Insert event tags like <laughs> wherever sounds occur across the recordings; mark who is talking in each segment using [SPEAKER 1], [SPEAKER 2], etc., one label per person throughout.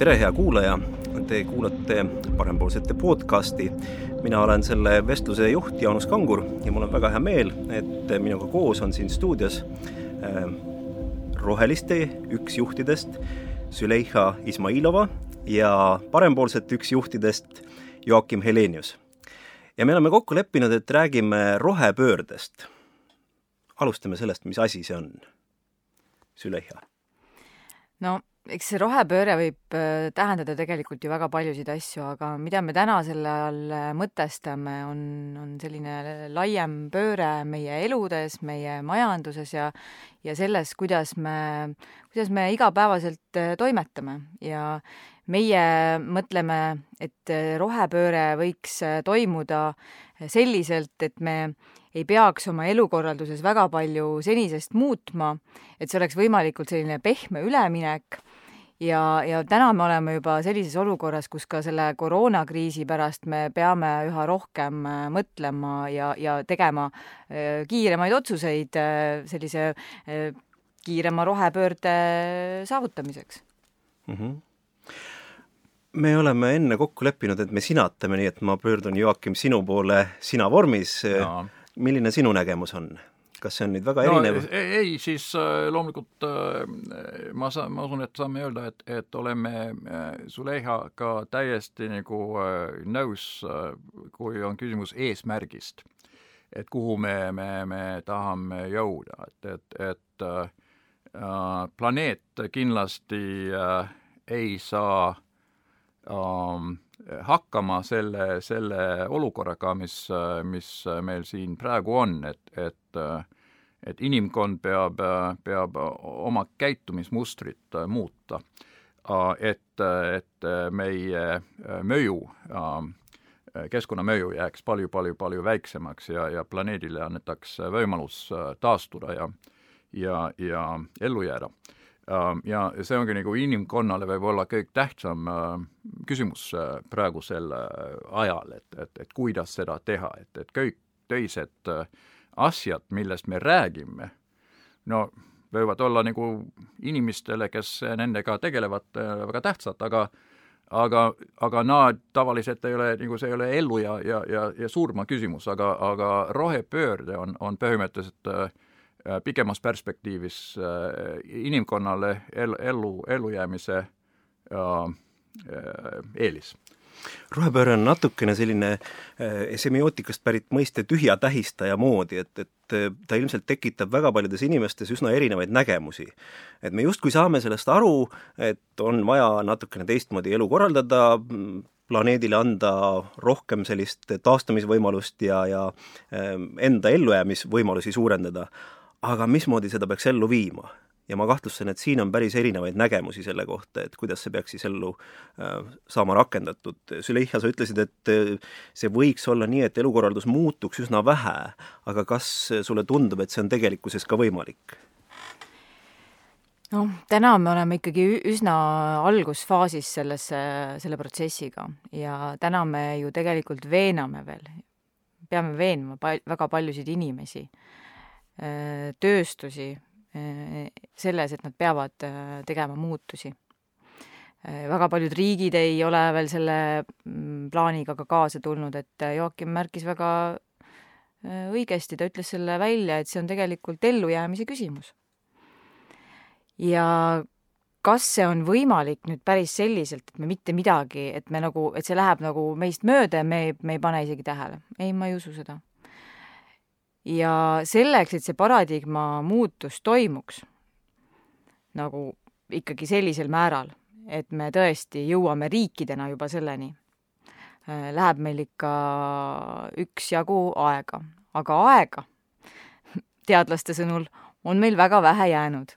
[SPEAKER 1] tere, hea kuulaja, te kuulate Parempoolsete podcasti. mina olen selle vestluse juht Jaanus Kangur ja mul on väga hea meel, et minuga koos on siin stuudios äh, Roheliste üks juhtidest Züleyxa Izmailova ja Parempoolsete üks juhtidest Joakim Helenius. ja me oleme kokku leppinud, et räägime rohepöördest. alustame sellest, mis asi see on. Züleyxa.
[SPEAKER 2] no eks see rohepööre võib äh, tähendada tegelikult ju väga paljusid asju, aga mida me täna selle all äh, mõtestame, on, on selline laiem pööre meie eludes, meie majanduses ja ja selles, kuidas me, kuidas me igapäevaselt äh, toimetame. Ja meie mõtleme, et rohepööre võiks toimuda selliselt, et me ei peaks oma elukorralduses väga palju senisest muutma, et see oleks võimalikult selline pehme üleminek ja, ja täna me oleme juba sellises olukorras, kus ka selle koroonakriisi pärast me peame üha rohkem äh, mõtlema ja, ja tegema äh, kiiremaid otsuseid äh, sellise kiirema rohepöörde saavutamiseks
[SPEAKER 1] mm. -hmm me oleme enne kokku leppinud, et me sinatame, nii et ma pöördun, Joakim, sinu poole sina vormis no.. milline sinu nägemus on? Kas see on nüüd väga erinev no,?
[SPEAKER 3] ei, siis äh, loomulikult äh, ma saan, ma usun, et saame öelda, et, et oleme äh, Zuleihaga täiesti nagu nõus, kui on küsimus eesmärgist. et kuhu me, me, me tahame jõuda, et, et, et äh, planeet kindlasti äh, ei saa äh, hakkama selle, selle olukorraga, mis, mis meil siin praegu on, et, et et inimkond peab, peab oma käitumismustrit muuta, et, et meie mõju, keskkonnamõju jääks palju-palju-palju väiksemaks ja, ja planeedile annetaks võimalus taastuda ja ja, ja ellu jääda. Ähm, ja see ongi nagu inimkonnale võib-olla kõige tähtsam äh, küsimus äh, praegusel äh, ajal, et, et, et kuidas seda teha, et, et kõik teised asjad, millest me räägime, no võivad olla nagu inimestele, kes nendega tegelevad, väga tähtsad, aga aga, aga nad tavaliselt ei ole, nagu see ei ole elu ja, ja, ja, ja surma küsimus, aga, aga rohepöörde on, on põhimõtteliselt äh, Äh, pikemas perspektiivis äh, inimkonnale el, ellu, ellujäämise äh, eelis
[SPEAKER 1] rohepööre on natukene selline semiootikast pärit mõiste tühja tähistaja moodi, et, et ta ilmselt tekitab väga paljudes inimestes üsna erinevaid nägemusi. et me justkui saame sellest aru, et on vaja natukene teistmoodi elu korraldada, planeedile anda rohkem sellist taastumisvõimalust ja, ja enda ellujäämisvõimalusi suurendada aga mismoodi seda peaks ellu viima? ja ma kahtlustan, et siin on päris erinevaid nägemusi selle kohta, et kuidas see peaks siis ellu äh, saama rakendatud. Züleyxa, sa ütlesid, et äh, see võiks olla nii, et elukorraldus muutuks üsna vähe, aga kas sulle tundub, et see on tegelikkuses ka võimalik?
[SPEAKER 2] noh, täna me oleme ikkagi üsna algusfaasis selles, selle protsessiga ja täna me ju tegelikult veename veel, peame veenma pal-, väga paljusid inimesi tööstusi äh, selles, et nad peavad äh, tegema muutusi. väga paljud riigid ei ole veel selle mm, plaaniga ka kaasa tulnud, et Joakim märkis väga õigesti, ta ütles selle välja, et see on tegelikult ellujäämise küsimus. ja kas see on võimalik nüüd päris selliselt, et me mitte midagi, et me nagu, et see läheb nagu meist mööda ja me, me ei pane isegi tähele? ei, ma ei usu seda ja selleks, et see paradigma muutus toimuks nagu ikkagi sellisel määral, et me tõesti jõuame riikidena juba selleni, äh, läheb meil ikka üksjagu aega, aga aega <laughs> teadlaste sõnul on meil väga vähe jäänud.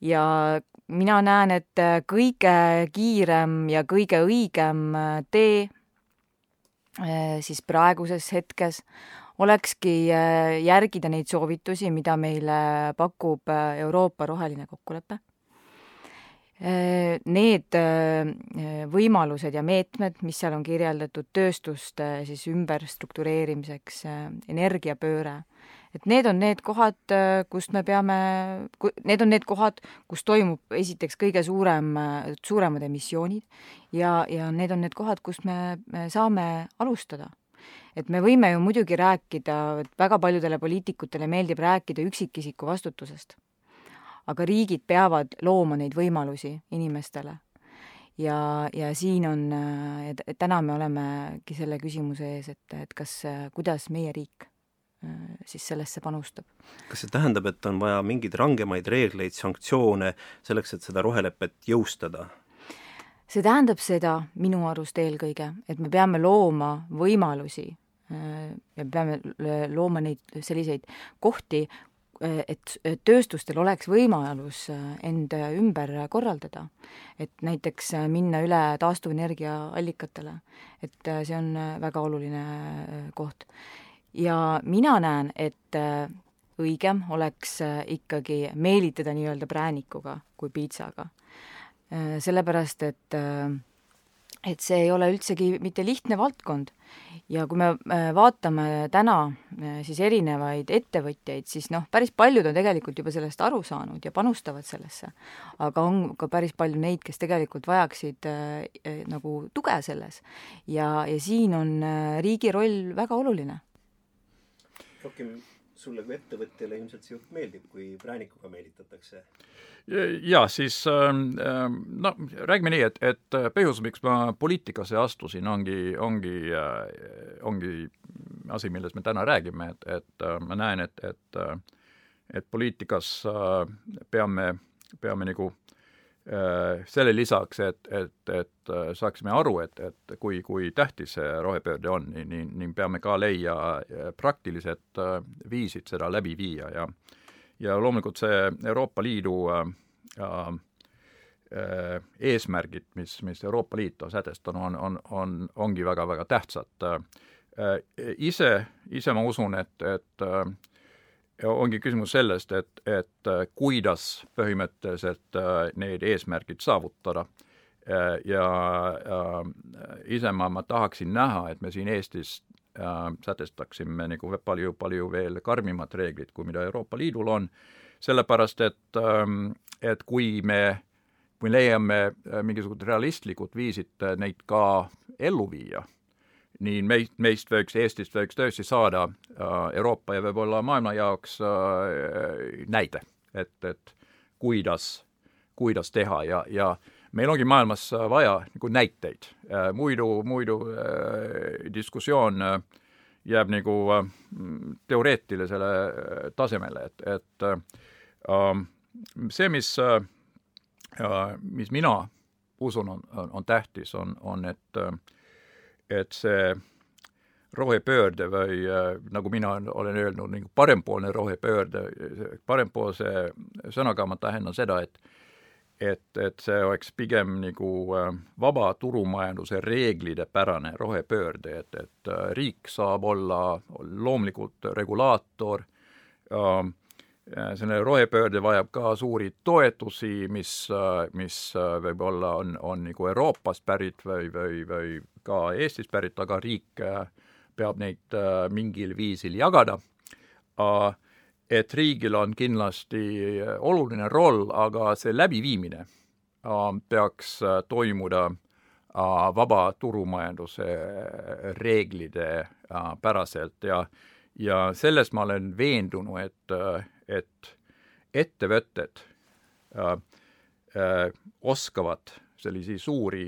[SPEAKER 2] ja mina näen, et kõige kiirem ja kõige õigem tee äh, siis praeguses hetkes olekski äh, järgida neid soovitusi, mida meile pakub äh, Euroopa roheline kokkulepe. Äh, need võimalused ja meetmed, mis seal on kirjeldatud tööstuste siis ümberstruktureerimiseks, energiapööre, et need on need kohad, kust me peame, need on need kohad, kus toimub esiteks kõige suurem, suuremad emissioonid ja, ja need on need kohad, kust me, me saame alustada et me võime ju muidugi rääkida, väga paljudele poliitikutele meeldib rääkida üksikisiku vastutusest. aga riigid peavad looma neid võimalusi inimestele. ja, ja siin on, täna me olemegi selle küsimuse ees, et, et kas, kuidas meie riik siis sellesse panustab.
[SPEAKER 1] kas see tähendab, et on vaja mingeid rangemaid reegleid, sanktsioone selleks, et seda rohelepet jõustada?
[SPEAKER 2] See tähendab seda minu arust eelkõige, et me peame looma võimalusi äh, ja peame looma neid selliseid kohti, äh, et tööstustel oleks võimalus äh, end ümber korraldada. et näiteks minna üle taastuvenergia allikatele. et see on väga oluline koht. ja mina näen, et õigem oleks ikkagi meelitada nii-öelda präänikuga kui piitsaga Äh, sellepärast et äh, et see ei ole üldsegi mitte lihtne valdkond ja kui me äh, vaatame täna siis erinevaid ettevõtjaid, siis noh, päris paljud on tegelikult juba sellest aru saanud ja panustavad sellesse. aga on ka päris palju neid, kes tegelikult vajaksid äh, nagu tuge selles ja, ja siin on riigi roll väga oluline.
[SPEAKER 1] rohkem sulle kui ettevõtjale ilmselt see jutt meeldib, kui präänikuga meelitatakse?
[SPEAKER 3] Ja siis ähm, ähm, no räägime nii, et, et äh, põhjus, miks ma poliitikasse astusin, ongi, ongi, äh, ongi asi, millest me täna räägime, et, et äh, ma näen, et, et et poliitikas peame, peame nagu selle lisaks, et, et, et saaksime aru, et, et kui, kui tähtis see rohepöörde on, nii, nii, peame ka leia praktilised viisid seda läbi viia ja ja loomulikult see Euroopa Liidu äh, äh, eesmärgid, mis, mis Euroopa Liit on sätestanud, on, on, on, ongi väga-väga tähtsad äh,. ise, ise ma usun, et, et äh, ongi küsimus sellest, et, et äh, kuidas põhimõtteliselt äh, need eesmärgid saavutada. Äh, ja ise ma, tahaksin näha, et me siin Eestis sätestaksime nagu palju, palju veel karmimad reeglid, kui mida Euroopa Liidul on, sellepärast et, ähm, et kui me, kui leiame mingisugused realistlikud viisid neid ka ellu viia, nii meist, meist võiks, Eestist võiks tõesti saada äh, Euroopa ja võib-olla maailma jaoks näide, et, et kuidas, kuidas teha ja, ja meil ongi maailmas vaja nagu näiteid, muidu, muidu diskussioon jääb nagu teoreetilisele tasemele, et, et see, mis, mis mina usun, on, on, tähtis, on, on, et, et see rohepöörde või nagu mina olen öelnud, nagu parempoolne rohepöörde, parempoolse sõnaga ma tähendan seda, et et, et see oleks pigem nagu vaba turumajanduse reeglide pärane rohepöörde, et, et riik saab olla loomulikult regulaator äh,, selle rohepöörde vajab ka suuri toetusi, mis, mis võib-olla on, on nagu Euroopast pärit või, või, või ka Eestist pärit, aga riik peab neid mingil viisil jagada. et riigil on kindlasti oluline roll, aga see läbiviimine peaks toimuda vaba turumajanduse reeglide päraselt ja ja selles ma olen veendunud, et et ettevõtted äh, äh, oskavad selliseid suuri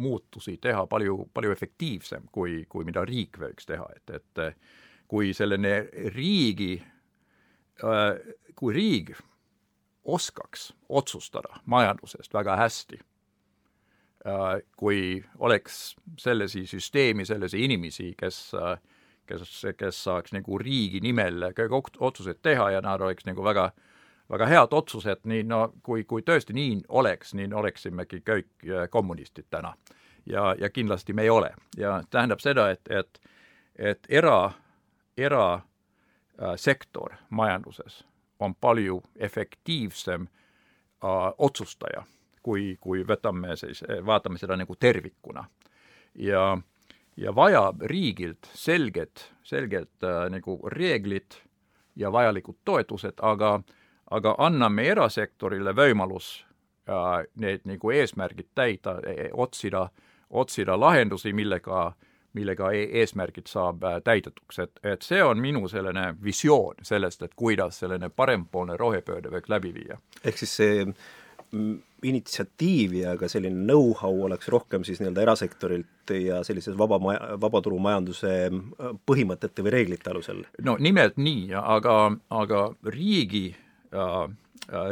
[SPEAKER 3] muutusi teha palju, palju efektiivsem, kui, kui mida riik võiks teha, et, et kui selline riigi äh,, kui riik oskaks otsustada majandusest väga hästi äh,, kui oleks sellesi süsteemi, sellesi inimesi, kes äh, kes, kes saaks nagu riigi nimel kõik otsused teha ja nad oleks nagu väga, väga head otsused, nii no kui, kui tõesti nii oleks, nii oleksimegi kõik äh, kommunistid täna. ja, ja kindlasti me ei ole ja tähendab seda, et, et, et era, erasektor äh, majanduses on palju efektiivsem äh, otsustaja, kui, kui võtame siis, vaatame seda nagu tervikuna. ja ja vajab riigilt selget, selget äh, nagu reeglit ja vajalikud toetused, aga, aga anname erasektorile võimalus äh, need nagu eesmärgid täida, e, e, otsida, otsida lahendusi, millega, millega e eesmärgid saab äh, täidetuks, et, et see on minu selline visioon sellest, et kuidas selline parempoolne rohepööre võiks läbi viia.
[SPEAKER 1] ehk siis see initsiatiiv ja ka selline know-how oleks rohkem siis nii-öelda erasektorilt ja sellises vaba maja, vabaturumajanduse äh, põhimõtete või reeglite alusel?
[SPEAKER 3] no nimelt nii, aga, aga riigi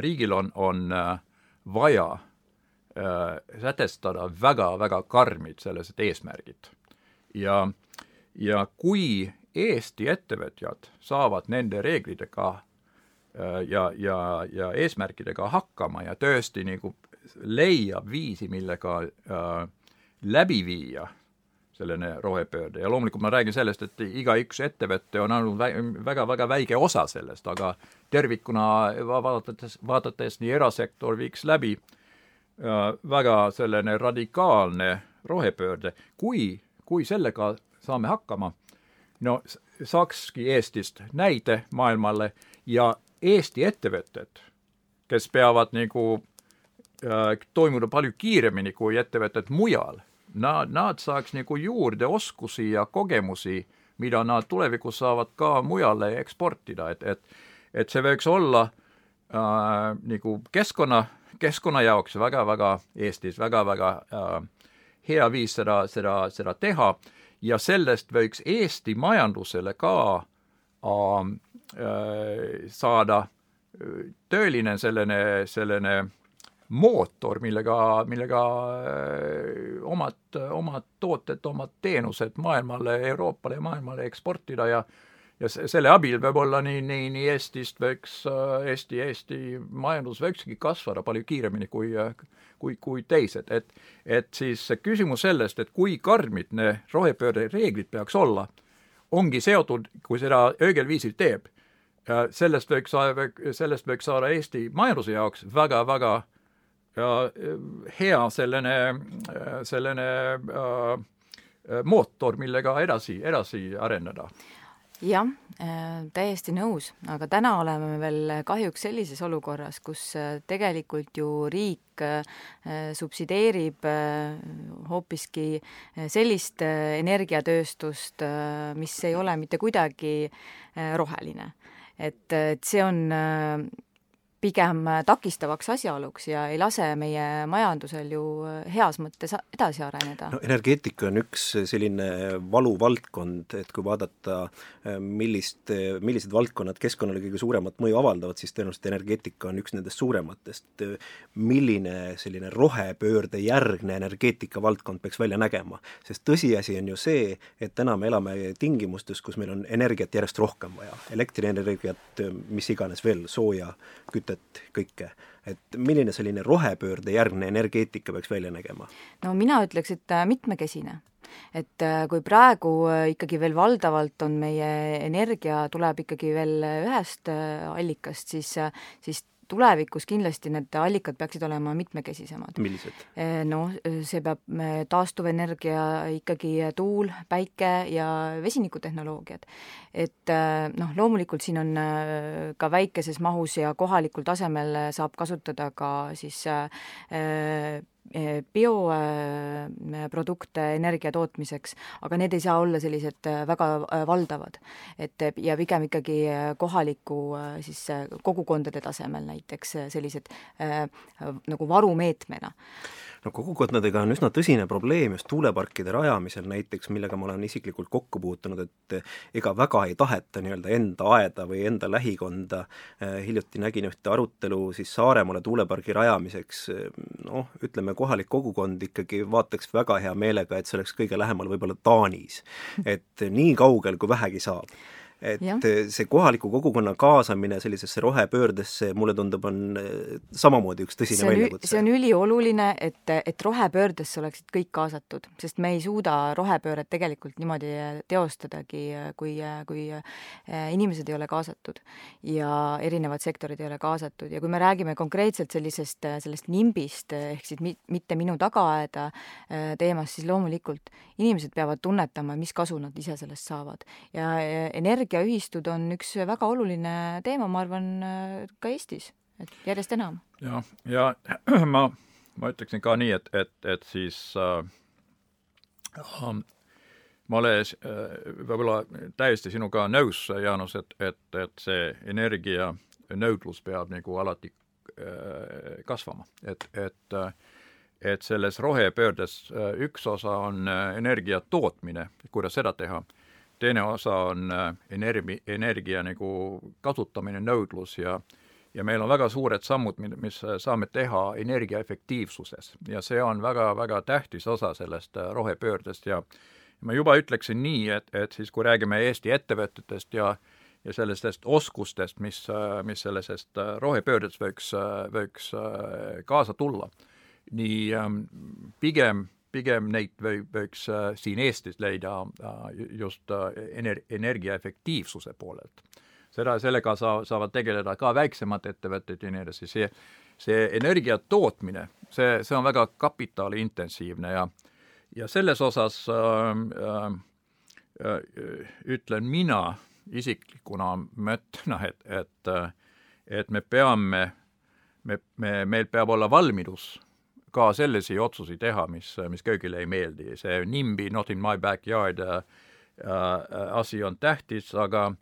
[SPEAKER 3] riigil on, on äh, vaja äh, sätestada väga-väga karmid sellised eesmärgid. ja, ja kui Eesti ettevõtjad saavad nende reeglitega Äh, ja, ja, ja eesmärkidega hakkama ja tõesti nagu leiab viisi, millega äh, läbi viia selline rohepöörde. Ja loomulikult ma räägin sellest, et igaüks ettevõte on andnud väga-väga väike osa sellest, aga tervikuna vaadates, vaadates nii erasektor viiks läbi äh, väga selline radikaalne rohepöörde, kui, kui sellega saame hakkama, no saakski Eestist näide maailmale ja Eesti ettevõtted, kes peavad nagu äh, toimuda palju kiiremini kui ettevõtted mujal, nad, nad saaks nagu juurde oskusi ja kogemusi, mida nad tulevikus saavad ka mujale eksportida, et, et et see võiks olla äh, nagu keskkonna, keskkonna jaoks väga-väga Eestis väga-väga äh, hea viis seda, seda, seda teha. Ja sellest võiks Eesti majandusele ka äh, saada äh, tõeline selline, selline mootor, millega, millega äh, omad, omad tooted, omad teenused maailmale, Euroopale ja maailmale eksportida ja ja selle abil võib-olla nii, nii, nii Eestist võiks, Eesti, Eesti majandus võikski kasvada palju kiiremini kui, kui, kui teised, et et siis küsimus sellest, et kui karmid need rohepöörde reeglid peaks olla, ongi seotud, kui seda õigel viisil teeb. Sellest võiks, sellest võiks saada Eesti majanduse jaoks väga-väga ja hea selline, selline äh, mootor, millega edasi, edasi arendada.
[SPEAKER 2] Jah täiesti nõus, aga täna oleme veel kahjuks sellises olukorras, kus tegelikult ju riik subsideerib hoopiski sellist energiatööstust, mis ei ole mitte kuidagi roheline. Et, et see on pigem takistavaks asjaoluks ja ei lase meie majandusel ju heas mõttes edasi areneda.
[SPEAKER 1] no energeetika on üks selline valuvaldkond, et kui vaadata, millist, millised valdkonnad keskkonnale kõige suuremat mõju avaldavad, siis tõenäoliselt energeetika on üks nendest suurematest. milline selline rohepöörde järgne energeetika valdkond peaks välja nägema? sest tõsiasi on ju see, et täna me elame tingimustes, kus meil on energiat järjest rohkem vaja, elektrienergiat, mis iganes veel, sooja, kütte, kütet, kõike. et milline selline rohepöörde järgne energeetika peaks välja nägema?
[SPEAKER 2] no mina ütleks, et äh, mitmekesine et äh, kui praegu äh, ikkagi veel valdavalt on meie energia, tuleb ikkagi veel ühest allikast, siis, siis tulevikus kindlasti need allikad peaksid olema mitmekesisemad.
[SPEAKER 1] millised?
[SPEAKER 2] noh, see peab taastuvenergia ikkagi tuul, päike ja vesinikutehnoloogiad. et noh, loomulikult siin on ka väikeses mahus ja kohalikul tasemel saab kasutada ka siis bioprodukte energia tootmiseks, aga need ei saa olla sellised eh, väga eh, valdavad. et ja pigem ikkagi kohaliku siis kogukondade tasemel näiteks sellised nagu varumeetmena
[SPEAKER 1] no kogukondadega on üsna tõsine probleem just tuuleparkide rajamisel näiteks, millega ma olen isiklikult kokku puutunud, et ega väga ei taheta nii-öelda enda aeda või enda lähikonda, hiljuti nägin ühte arutelu siis Saaremaale tuulepargi rajamiseks, noh, ütleme kohalik kogukond ikkagi vaataks väga hea meelega, et see oleks kõige lähemal võib-olla Taanis. et nii kaugel, kui vähegi saab et ja. see kohaliku kogukonna kaasamine sellisesse rohepöördesse, mulle tundub, on eh, samamoodi üks tõsine väljakutse.
[SPEAKER 2] see on ülioluline, et, et rohepöördesse oleksid kõik kaasatud, sest me ei suuda rohepööret tegelikult niimoodi teostadagi, kui, kui eh, inimesed ei ole kaasatud ja erinevad sektorid ei ole kaasatud ja kui me räägime konkreetselt sellisest, sellest nimbist ehk siis mitte minu tagaaeda teemast, siis loomulikult inimesed peavad tunnetama, mis kasu nad ise sellest saavad ja energia energiaühistud on üks väga oluline teema, ma arvan, ka Eestis, et järjest enam.
[SPEAKER 3] jah, ja <clears throat> ma, ma ütleksin ka nii, et, et, et siis äh, ma olen äh, võib-olla täiesti sinuga nõus, Jaanus, et, et, et see energia nõudlus peab nagu alati äh, kasvama, et, et et selles rohepöördes äh, üks osa on energia tootmine, kuidas seda teha, teine osa on energi, energia nagu kasutamine, nõudlus ja ja meil on väga suured sammud, mis saame teha energiaefektiivsuses. Ja see on väga-väga tähtis osa sellest rohepöördest ja äh, ma juba ütleksin nii, et, et siis kui räägime Eesti ettevõtetest ja ja sellistest oskustest, mis, mis sellisest rohepöördest võiks, võiks kaasa tulla, nii ähm, pigem, pigem neid või, võiks äh, siin Eestis leida äh, just äh, ener-, energiaefektiivsuse poolelt. seda, sellega saa-, saavad tegeleda ka väiksemad ettevõtted ja nii edasi, see, see energia tootmine, see, see on väga kapitaliintensiivne ja ja selles osas äh, äh, ütlen mina isiklikuna, ütlen, noh, et, et, et me peame, me, me, meil peab olla valmidus ka selliseid otsuseid teha, mis, mis köögile ei meeldi. see NIMBY, not in my backyard äh, äh, asi on tähtis, aga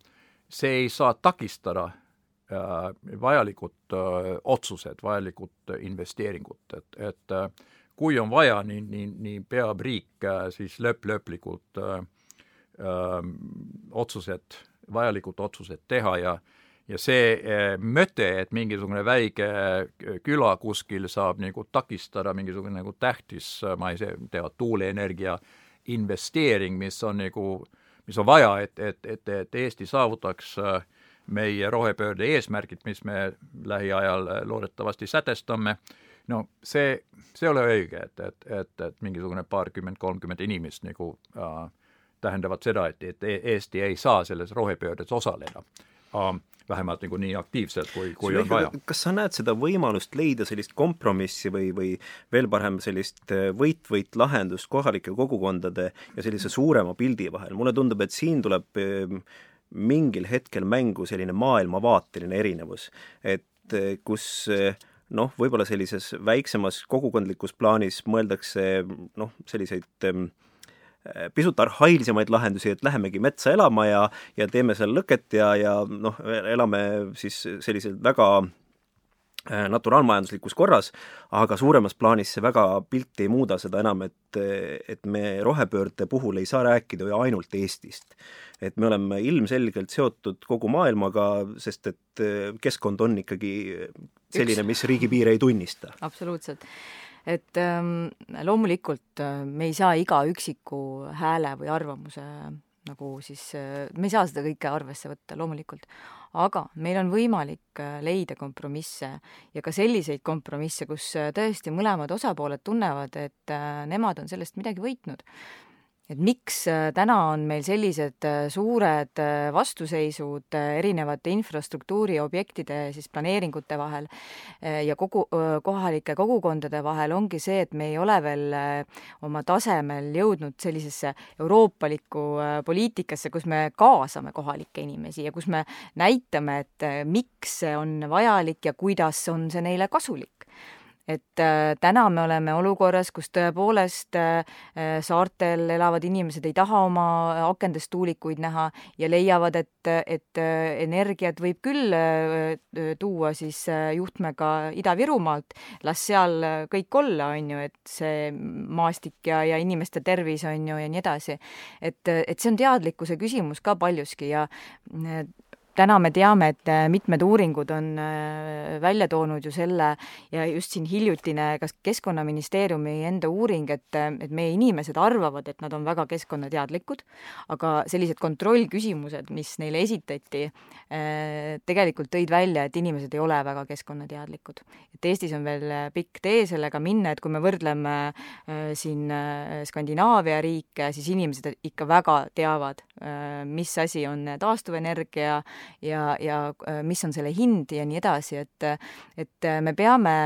[SPEAKER 3] see ei saa takistada äh, vajalikud äh, otsused, vajalikud investeeringud, et, et äh, kui on vaja, nii, nii, nii peab riik äh, siis lõpp, lõplikult öö, äh, otsused, vajalikud otsused teha ja ja see äh, mõte, et mingisugune väike küla kuskil saab nagu takistada mingisugune nagu tähtis, ma ei tea, tuuleenergia investeering, mis on nagu, mis on vaja, et, et, et, et Eesti saavutaks meie rohepöörde eesmärgid, mis me lähiajal loodetavasti sätestame no see, see ei ole õige, et, et, et, et mingisugune paarkümmend, kolmkümmend inimest nagu äh, tähendavad seda, et, et e-, Eesti ei saa selles rohepöördes osaleda äh,. Vähemalt nagu nii aktiivselt, kui, kui on vaja.
[SPEAKER 1] kas sa näed seda võimalust leida sellist kompromissi või, või veel parem sellist äh, võit-võit lahendust kohalike kogukondade ja sellise suurema pildi vahel, mulle tundub, et siin tuleb ähm, mingil hetkel mängu selline maailmavaateline erinevus, et äh, kus äh, noh, võib-olla sellises väiksemas kogukondlikus plaanis mõeldakse noh, selliseid ähm, pisut arhailisemaid lahendusi, et lähemegi metsa elama ja, ja teeme seal lõket ja, ja noh, elame siis selliselt väga äh, naturaalmajanduslikus korras, aga suuremas plaanis see väga pilti ei muuda, seda enam, et, et me rohepöörde puhul ei saa rääkida ju ainult Eestist. et me oleme ilmselgelt seotud kogu maailmaga, sest et keskkond on ikkagi selline, mis riigipiire ei tunnista.
[SPEAKER 2] absoluutselt. Et ähm, loomulikult äh, me ei saa iga üksiku hääle või arvamuse nagu siis, äh, me ei saa seda kõike arvesse võtta, loomulikult. aga meil on võimalik äh, leida kompromisse ja ka selliseid kompromisse, kus tõesti mõlemad osapooled tunnevad, et nemad on sellest midagi võitnud et miks äh, täna on meil sellised äh, suured äh, vastuseisud erinevate infrastruktuuriobjektide siis planeeringute vahel ja kogu, kohalike kogukondade vahel, ongi see, et me ei ole veel oma tasemel jõudnud sellisesse euroopalikku poliitikasse, kus me kaasame kohalikke inimesi ja kus me näitame, et miks see on vajalik ja kuidas on see neile kasulik et äh, täna me oleme olukorras, kus tõepoolest äh, äh, saartel elavad inimesed ei taha oma akendest tuulikuid näha ja leiavad, et, et energiat võib küll tuua siis juhtmega Ida-Virumaalt, las seal kõik olla, on ju, et see maastik ja, ja inimeste tervis on ju ja nii edasi. et, et see on teadlikkuse küsimus ka paljuski ja täna me teame, et äh, mitmed uuringud on äh, välja toonud ju selle ja just siin hiljutine kas Keskkonnaministeeriumi enda uuring, et, äh, et meie inimesed arvavad, et nad on väga keskkonnateadlikud, aga sellised kontrollküsimused, mis neile esitati, tegelikult tõid välja, et inimesed ei ole väga keskkonnateadlikud. et Eestis on veel pikk tee sellega minna, et kui me võrdleme siin Skandinaavia riike, siis inimesed ikka väga teavad, mis asi on taastuvenergia ja, ja äh, mis on selle hind ja nii edasi, et, et äh, me peame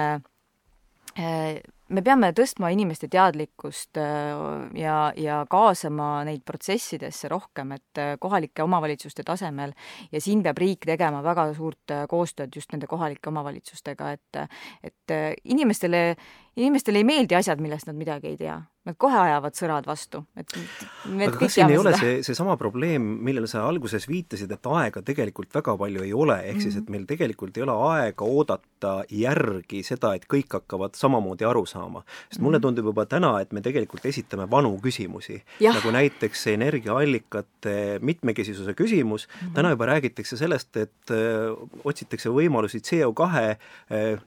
[SPEAKER 2] äh, me peame tõstma inimeste teadlikkust ja, ja kaasama neid protsessidesse rohkem, et kohalike omavalitsuste tasemel ja siin peab riik tegema väga suurt koostööd just nende kohalike omavalitsustega, et et inimestele inimestele ei meeldi asjad, millest nad midagi ei tea. Nad kohe ajavad sõrad vastu, et
[SPEAKER 1] aga kas siin ei ole seda. see, seesama probleem, millele sa alguses viitasid, et aega tegelikult väga palju ei ole, ehk mm -hmm. siis, et mhm. meil tegelikult ei ole aega oodata järgi seda, et kõik hakkavad samamoodi aru saama. sest mm -hmm. mulle mhm. tundub juba täna, et me tegelikult esitame vanu küsimusi, nagu näiteks see energiaallikate mitmekesisuse küsimus mm, -hmm. täna juba räägitakse sellest, et öö, äh, otsitakse võimalusi CO2 äh,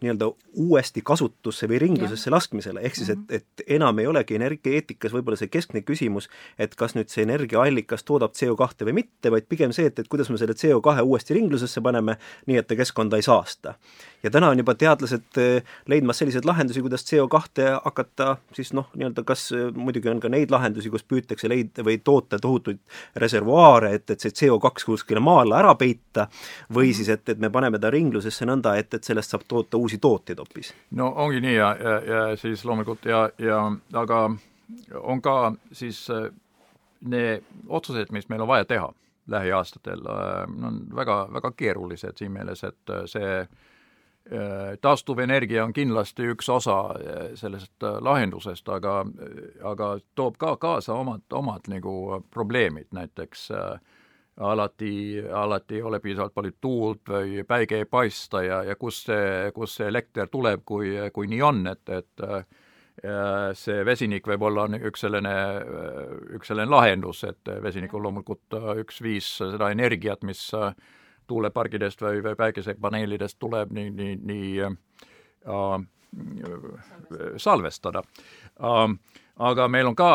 [SPEAKER 1] nii-öelda uuesti kasutusse või ringlusesse kasutusesse laskmisele, ehk siis et, mhm. et enam ei olegi energeetikas võib-olla see keskne küsimus, et kas nüüd see energiaallikas toodab CO2 või mitte, vaid pigem see, et, et kuidas me selle CO2 uuesti ringlusesse paneme, nii et ta keskkonda ei saasta. ja täna on juba teadlased eh, leidmas selliseid lahendusi, kuidas CO2 hakata siis noh, nii-öelda kas eh, muidugi on ka neid lahendusi, kus püütakse leida või toota tohutuid reservuaare, et, et see CO2 kuskile maa alla ära peita, või mhm. siis et, et me paneme ta ringlusesse nõnda, et, et sellest saab toota uusi tooteid hoopis.
[SPEAKER 3] no ongi nii ja, ja, ja siis loomulikult ja, ja aga on ka siis äh, need otsused, mis meil on vaja teha lähiaastatel, äh, on väga, väga keerulised siin meeles, et äh, see taastuvenergia on kindlasti üks osa sellest lahendusest, aga, aga toob ka kaasa omad, omad nagu probleemid, näiteks äh, alati, alati ei ole piisavalt palju tuult või päike ei paista ja, ja kust see, kust see elekter tuleb, kui, kui nii on, et, et see vesinik võib olla üks selline, üks selline lahendus, et vesinik on loomulikult üks viis seda energiat, mis tuulepargidest või, või päikesepaneelidest tuleb nii, nii, nii äh, salvestada. Äh, aga meil on ka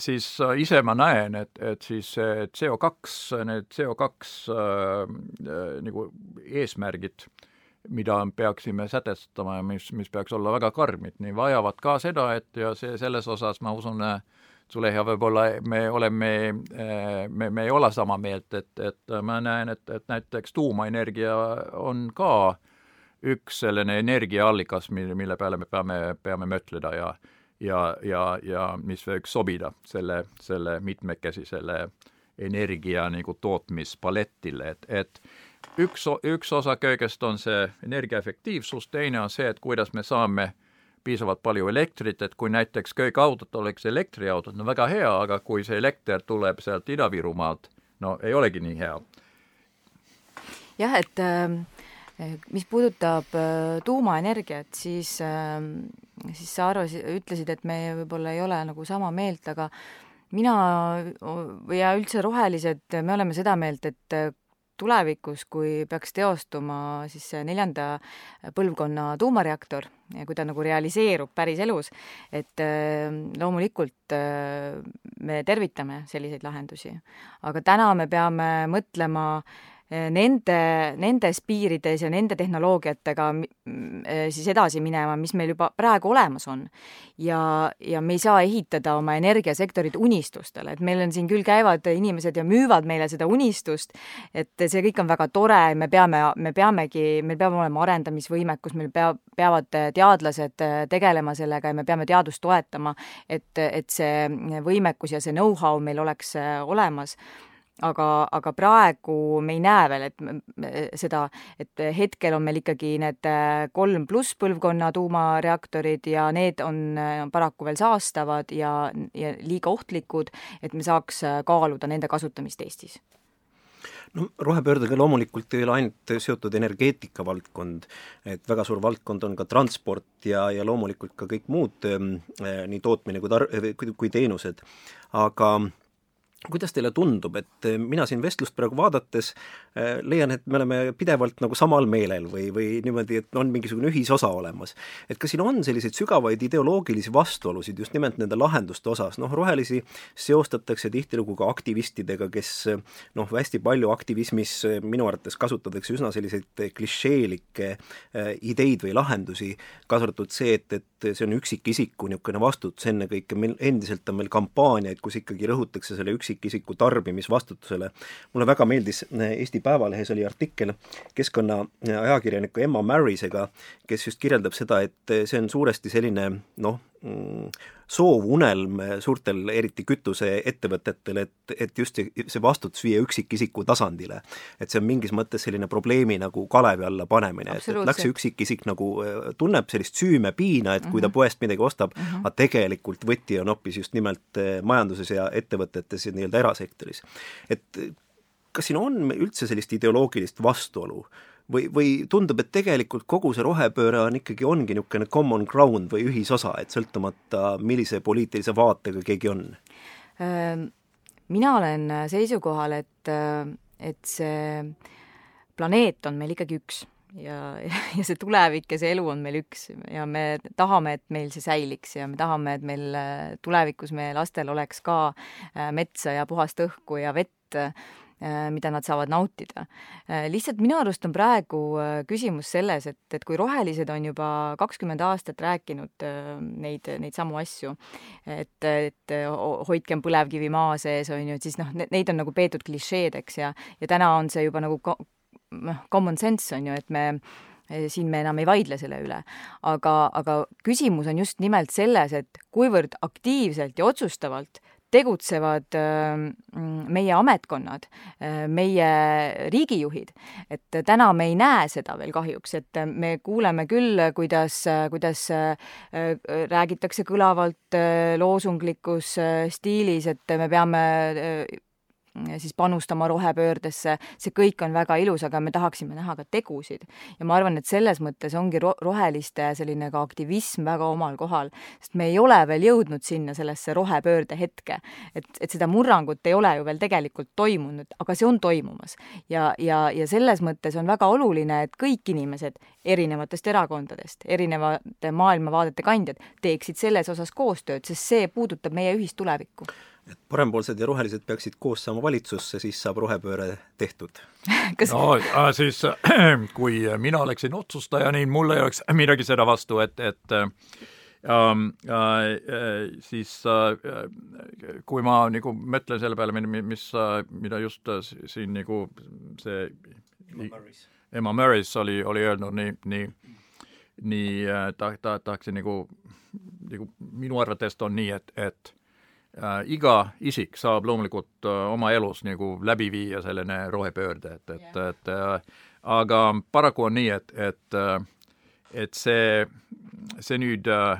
[SPEAKER 3] siis äh, ise ma näen, et, et siis CO2, need CO2 äh, äh, nagu eesmärgid, mida peaksime sätestama ja mis, mis peaks olla väga karmid, nii vajavad ka seda, et ja see, selles osas ma usun äh,, Zulehja, võib-olla me oleme, äh, me, me ei ole sama meelt, et, et ma näen, et, et näiteks tuumaenergia on ka üks selline energiaallikas, mille, mille peale me peame, peame mõtleda ja ja, ja, ja mis võiks sobida selle, selle mitmekesisele energia nagu tootmispaletile, et, et üks, üks osa kõigest on see energiaefektiivsus, teine on see, et kuidas me saame piisavalt palju elektrit, et kui näiteks kõik autod oleks elektriautod, no väga hea, aga kui see elekter tuleb sealt Ida-Virumaalt, no ei olegi nii hea.
[SPEAKER 2] jah, et äh mis puudutab äh, tuumaenergiat, siis, ähm, siis sa arvasid, ütlesid, et me võib-olla ei ole nagu sama meelt, aga mina ja üldse rohelised, me oleme seda meelt, et tulevikus, kui peaks teostuma siis see neljanda põlvkonna tuumareaktor kui ta nagu realiseerub päriselus, et äh, loomulikult me tervitame selliseid lahendusi. aga täna me peame mõtlema äh, nende, nendes piirides ja nende tehnoloogiatega eh, siis edasi minema, mis meil juba praegu olemas on. ja, ja me ei saa ehitada oma energiasektorit unistustele, et meil on siin küll käivad inimesed ja müüvad meile seda unistust, et see kõik on väga tore, me peame, me peamegi, meil peab olema arendamisvõimekus, meil peab, peavad teadlased tegelema sellega ja me peame teadust toetama, et, et see võimekus ja see know-how meil oleks olemas aga, aga praegu me ei näe veel, et seda, et hetkel on meil ikkagi need äh, kolm pluss põlvkonna tuumareaktorid ja need on äh, paraku veel saastavad ja, ja liiga ohtlikud, et me saaks äh, kaaluda nende kasutamist Eestis.
[SPEAKER 1] No rohepöördega loomulikult ei ole ainult seotud energeetika valdkond, et väga suur valdkond on ka transport ja, ja loomulikult ka kõik muud nii tootmine kui tar-, kui teenused, aga äh, kuidas teile tundub, et eh, mina siin vestlust praegu vaadates äh, leian, et me oleme pidevalt nagu samal meelel või, või niimoodi, et on mingisugune ühisosa olemas. et kas siin on selliseid sügavaid ideoloogilisi vastuolusid just nimelt nende lahenduste osas, noh, rohelisi seostatakse tihtilugu ka aktivistidega, kes noh, hästi palju aktivismis minu arvates kasutatakse üsna selliseid klišeelikke ideid või lahendusi, kaasa arvatud see, et, et see on üksikisiku niisugune vastutus ennekõike, meil endiselt on meil kampaaniaid, kus ikkagi rõhutakse selle üksiku üksikisiku tarbimisvastutusele. mulle väga meeldis, Eesti Päevalehes oli artikkel keskkonnaajakirjaniku Emma Marrisega, kes just kirjeldab seda, et see on suuresti selline noh, Mm, soov, unelm suurtel, eriti kütuseettevõtetel, et, et just see, see vastutus viia üksikisiku tasandile. et see on mingis mõttes selline probleemi nagu kalevi alla panemine, et, et läks see üksikisik nagu äh, tunneb sellist süümepiina, et kui ta mhm. poest midagi ostab mm, -hmm. aga tegelikult võti on hoopis just nimelt äh, majanduses ja ettevõtetes ja nii-öelda erasektoris. et kas siin on üldse sellist ideoloogilist vastuolu või, või tundub, et tegelikult kogu see rohepööre on ikkagi, ongi niisugune common ground või ühisosa, et sõltumata, millise poliitilise vaatega keegi on?
[SPEAKER 2] Mina olen seisukohal, et, et see planeet on meil ikkagi üks ja, ja see tulevik ja see elu on meil üks ja me tahame, et meil see säiliks ja me tahame, et meil tulevikus meie lastel oleks ka metsa ja puhast õhku ja vett Äh, mida nad saavad nautida. Äh, lihtsalt minu arust on praegu äh, küsimus selles, et, et kui rohelised on juba kakskümmend aastat rääkinud neid, neid samu asju, et, et hoidkem põlevkivi maa sees, on ju, et siis noh, neid on nagu peetud klišeedeks ja, ja täna on see juba nagu noh, common sense on ju, et me siin me enam ei vaidle selle üle. aga, aga küsimus on just nimelt selles, et kuivõrd aktiivselt ja otsustavalt tegutsevad ähm, meie ametkonnad, äh, meie riigijuhid, et täna me ei näe seda veel kahjuks, et me kuuleme küll, kuidas, kuidas äh, räägitakse kõlavalt äh, loosunglikus stiilis, et me peame siis panustama rohepöördesse, see kõik on väga ilus, aga me tahaksime näha ka tegusid. ja ma arvan, et selles mõttes ongi ro-, roheliste selline ka aktivism väga omal kohal, sest me ei ole veel jõudnud sinna sellesse rohepöörde hetke. et, et seda murrangut ei ole ju veel tegelikult toimunud, aga see on toimumas. ja, ja, ja selles mõttes on väga oluline, et kõik inimesed erinevatest erakondadest, erinevate maailmavaadete kandjad teeksid selles osas koostööd, sest see puudutab meie ühist tulevikku
[SPEAKER 1] et parempoolsed ja rohelised peaksid koos saama valitsusse, siis saab rohepööre tehtud. <laughs>
[SPEAKER 3] Kas... no siis, <clears throat> kui mina oleksin otsustaja, nii mul ei oleks <laughs> midagi seda vastu, et, et ähm, äh, siis äh, kui ma nagu mõtlen selle peale, mis, mida just siin nagu see Emma Murris oli, oli öelnud nii, nii, nii ta, ta, tahaksin nagu, nagu minu arvates on nii, et, et äh, iga isik saab loomulikult äh, oma elus nagu läbi viia selline rohepöörde, et, et et äh, aga paraku on nii, et, et äh, et see, see nüüd äh,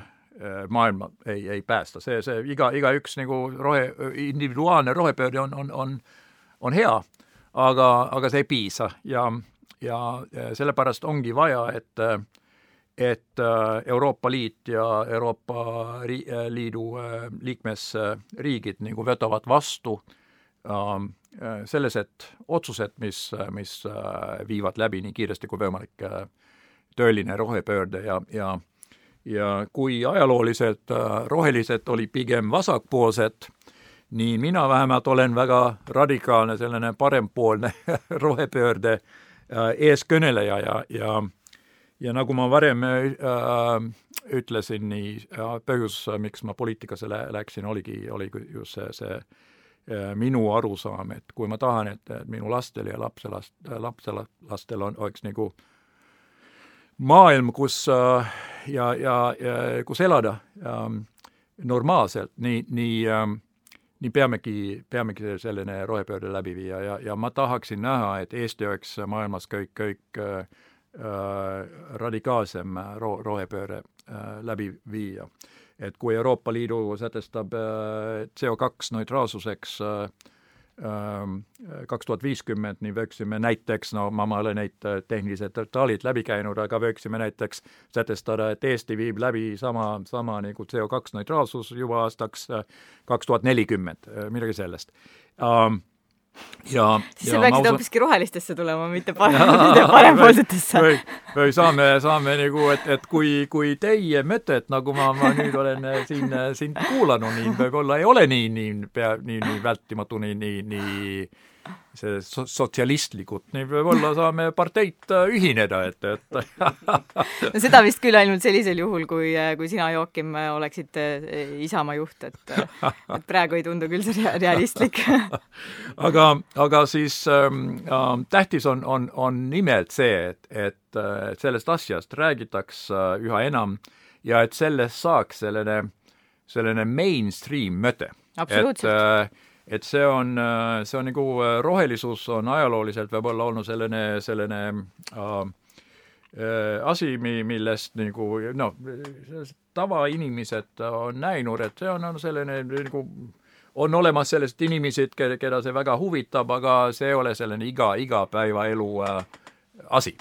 [SPEAKER 3] maailma ei, ei päästa, see, see iga, igaüks nagu rohe, individuaalne rohepöörde on, on, on, on hea, aga, aga see ei piisa. Ja, ja sellepärast ongi vaja, et äh, et äh, Euroopa Liit ja Euroopa äh, Liidu äh, liikmesriigid nagu võtavad vastu ähm, sellised otsused, mis, mis viivad läbi nii kiiresti kui võimalik tõeline rohepöörde ja, ja ja kui ajalooliselt rohelised oli pigem vasakpoolsed, nii mina vähemalt olen väga radikaalne selline parempoolne <laughs> rohepöörde eeskõneleja ja, ja ja nagu ma varem äh, ütlesin, nii äh, põhjus, miks ma poliitikasse lä läksin, oligi, oli just see, see äh, minu arusaam, et kui ma tahan, et, minu lastel ja lapselast, lapselastel on, oleks nagu maailm, kus äh, ja, ja, ja kus elada äh, normaalselt, nii, nii äh, nii peamegi, peamegi selline rohepöörde läbi viia. Ja, ja ma tahaksin näha, et Eesti oleks maailmas kõik, kõik Äh, radikaalsem ro-, rohepööre äh, läbi viia. et kui Euroopa Liidu sätestab äh, CO2 neutraalsuseks kaks tuhat viiskümmend, nii võiksime näiteks, no ma, ma olen neid tehnilised detailid läbi käinud, aga võiksime näiteks sätestada, et Eesti viib läbi sama, sama nagu CO2 neutraalsus juba aastaks kaks tuhat nelikümmend, midagi sellest um,
[SPEAKER 2] ja siis sa peaksid hoopiski rohelistesse tulema, <laughs> mitte parempoolsetesse.
[SPEAKER 3] või, või saame, saame nagu, et, et kui, kui teie mõtet, nagu ma, ma nüüd olen äh, siin, sind kuulanud, nii võib-olla ei ole nii, nii pea, nii, nii vältimatu, nii, nii, nii see so-, sotsialistlikult, nii võib-olla <laughs> saame parteid äh, ühineda, et, et
[SPEAKER 2] no seda vist küll ainult sellisel juhul, kui, kui sina, Joakim, oleksid Isamaa juht, et et praegu ei tundu küll see realistlik <laughs>
[SPEAKER 3] aga, aga siis ähm, äh, tähtis on, on, on nimelt see, et, et, sellest asjast räägitakse äh, üha enam ja et sellest saaks selline, selline mainstream mõte.
[SPEAKER 2] et äh,
[SPEAKER 3] et see on, äh, see on nagu äh, rohelisus on ajalooliselt võib-olla olnud selline, selline äh, äh, asi, mi-, millest nagu noh, tavainimesed on näinud, et see on, on selline nagu on olemas sellest inimesed, keda see väga huvitab, aga see ei ole selline iga, igapäevaelu äh, asi.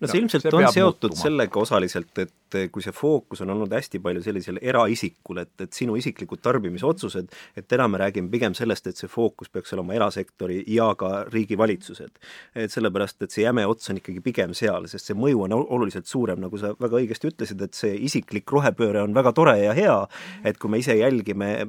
[SPEAKER 1] no see no, ilmselt see on seotud muutuma. sellega osaliselt, et kui see fookus on olnud hästi palju sellisel eraisikul, et, et sinu isiklikud tarbimisotsused, et täna me räägime pigem sellest, et see fookus peaks olema erasektori ja ka riigivalitsused. et sellepärast, et see jäme ots on ikkagi pigem seal, sest see mõju on oluliselt suurem, nagu sa väga õigesti ütlesid, et see isiklik rohepööre on väga tore ja hea, et kui me ise jälgime,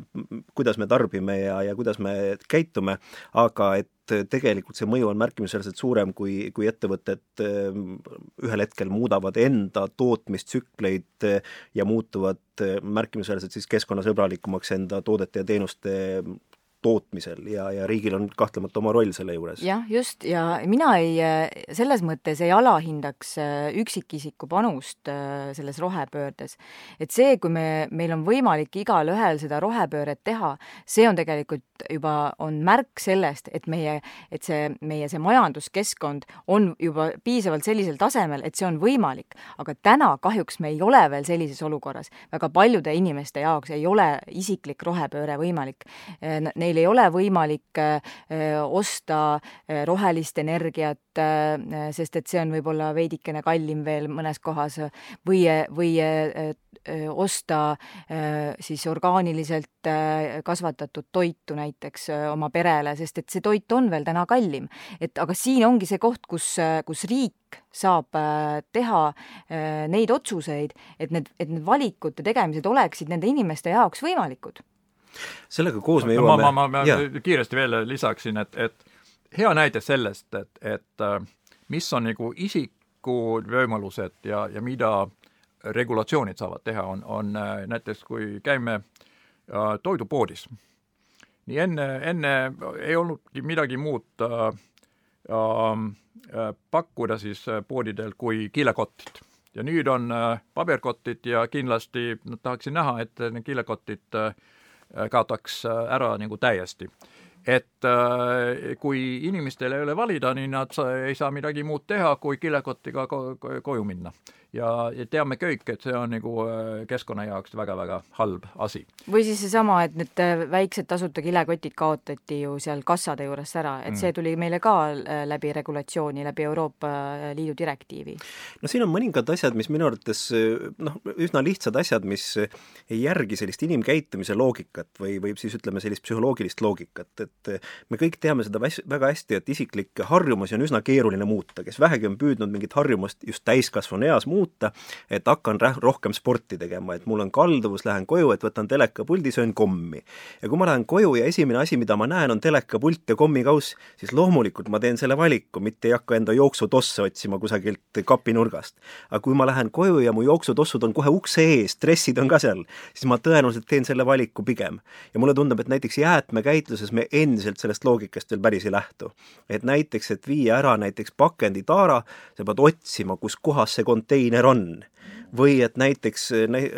[SPEAKER 1] kuidas me tarbime ja, ja kuidas me käitume, aga et tegelikult see mõju on märkimisväärselt suurem, kui, kui ettevõtted ehm, ühel hetkel muudavad enda tootmistsükleid eh, ja muutuvad eh, märkimisväärselt siis keskkonnasõbralikumaks enda toodete ja teenuste tootmisel ja, ja riigil on kahtlemata oma roll selle juures.
[SPEAKER 2] jah, just, ja mina ei, selles mõttes ei alahindaks äh, üksikisiku panust äh, selles rohepöördes. et see, kui me, meil on võimalik igalühel seda rohepööret teha, see on tegelikult juba, on märk sellest, et meie, et see, meie see majanduskeskkond on juba piisavalt sellisel tasemel, et see on võimalik. aga täna kahjuks me ei ole veel sellises olukorras. väga paljude inimeste jaoks ei ole isiklik rohepööre võimalik. Äh, neil ei ole võimalik äh, osta äh, rohelist energiat, äh, sest et see on võib-olla veidikene kallim veel mõnes kohas või, või osta siis orgaaniliselt kasvatatud toitu näiteks oma perele, sest et see toit on veel täna kallim. et aga siin ongi see koht, kus, kus riik saab teha neid otsuseid, et need, et need valikute tegemised oleksid nende inimeste jaoks võimalikud
[SPEAKER 1] sellega koos me jõuame
[SPEAKER 3] ma, ma, ma, ma kiiresti veel lisaksin, et, et hea näide sellest, et, et äh, mis on nagu isiku võimalused ja, ja mida regulatsioonid saavad teha, on, on äh, näiteks kui käime äh, toidupoodis. nii enne, enne ei olnudki midagi muud äh, äh, pakkuda siis poodidel kui kilekotid ja nüüd on äh, paberkotid ja kindlasti no, tahaksin näha, et need kilekotid äh, Äh, kaotaks äh, ära nagu täiesti. et äh, kui inimestel ei ole valida, nii nad ei saa midagi muud teha, kui kilekotiga ko koju minna ja, ja teame kõik, et see on nagu äh, keskkonna jaoks väga-väga halb asi.
[SPEAKER 2] või siis seesama, et need äh, väiksed tasuta kilekotid kaotati ju seal kassade juurest ära, et mm. see tuli meile ka äh, läbi regulatsiooni, läbi Euroopa Liidu direktiivi.
[SPEAKER 1] no siin on mõningad asjad, mis minu arvates noh, üsna lihtsad asjad, mis ei järgi sellist inimkäitumise loogikat või, või siis ütleme, sellist psühholoogilist loogikat, et me kõik teame seda väga hästi, et isiklikke harjumusi on üsna keeruline muuta, kes vähegi on püüdnud mingit harjumust just täiskasvanu eas muuta, muuta, et hakkan rohkem sporti tegema, et mul on kalduvus, lähen koju, et võtan telekapuldi, söön kommi. ja kui ma lähen koju ja esimene asi, mida ma näen, on telekapult ja kommikauss, siis loomulikult ma teen selle valiku, mitte ei hakka enda jooksutosse otsima kusagilt kapinurgast. aga kui ma lähen koju ja mu jooksutossud on kohe ukse ees, dressid on ka seal, siis ma tõenäoliselt teen selle valiku pigem. ja mulle tundub, et näiteks jäätmekäitluses me endiselt sellest loogikast veel päris ei lähtu. et näiteks, et viia ära näiteks pakenditaara, sa pead otsima, kus kohas see konteiner milline on või et näiteks,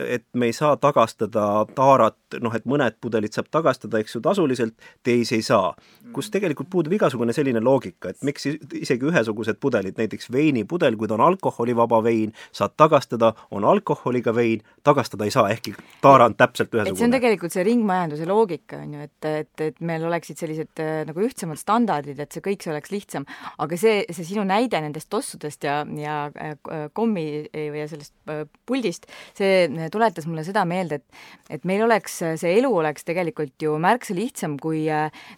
[SPEAKER 1] et me ei saa tagastada taarat, noh et mõned pudelid saab tagastada, eks ju, tasuliselt, teisi ei saa. kus tegelikult puudub igasugune selline loogika, et miks isegi ühesugused pudelid, näiteks veinipudel, kui ta on alkoholivaba vein, saad tagastada, on alkoholiga vein, tagastada ei saa, ehkki taara on täpselt ühesugune.
[SPEAKER 2] et see on tegelikult see ringmajanduse loogika, on ju, et, et, et meil oleksid sellised äh, nagu ühtsemad standardid, et see kõik see oleks lihtsam, aga see, see sinu näide nendest tossudest ja, ja äh, kommi või sellest äh, puldist, see tuletas mulle seda meelde, et et meil oleks, see elu oleks tegelikult ju märksa lihtsam, kui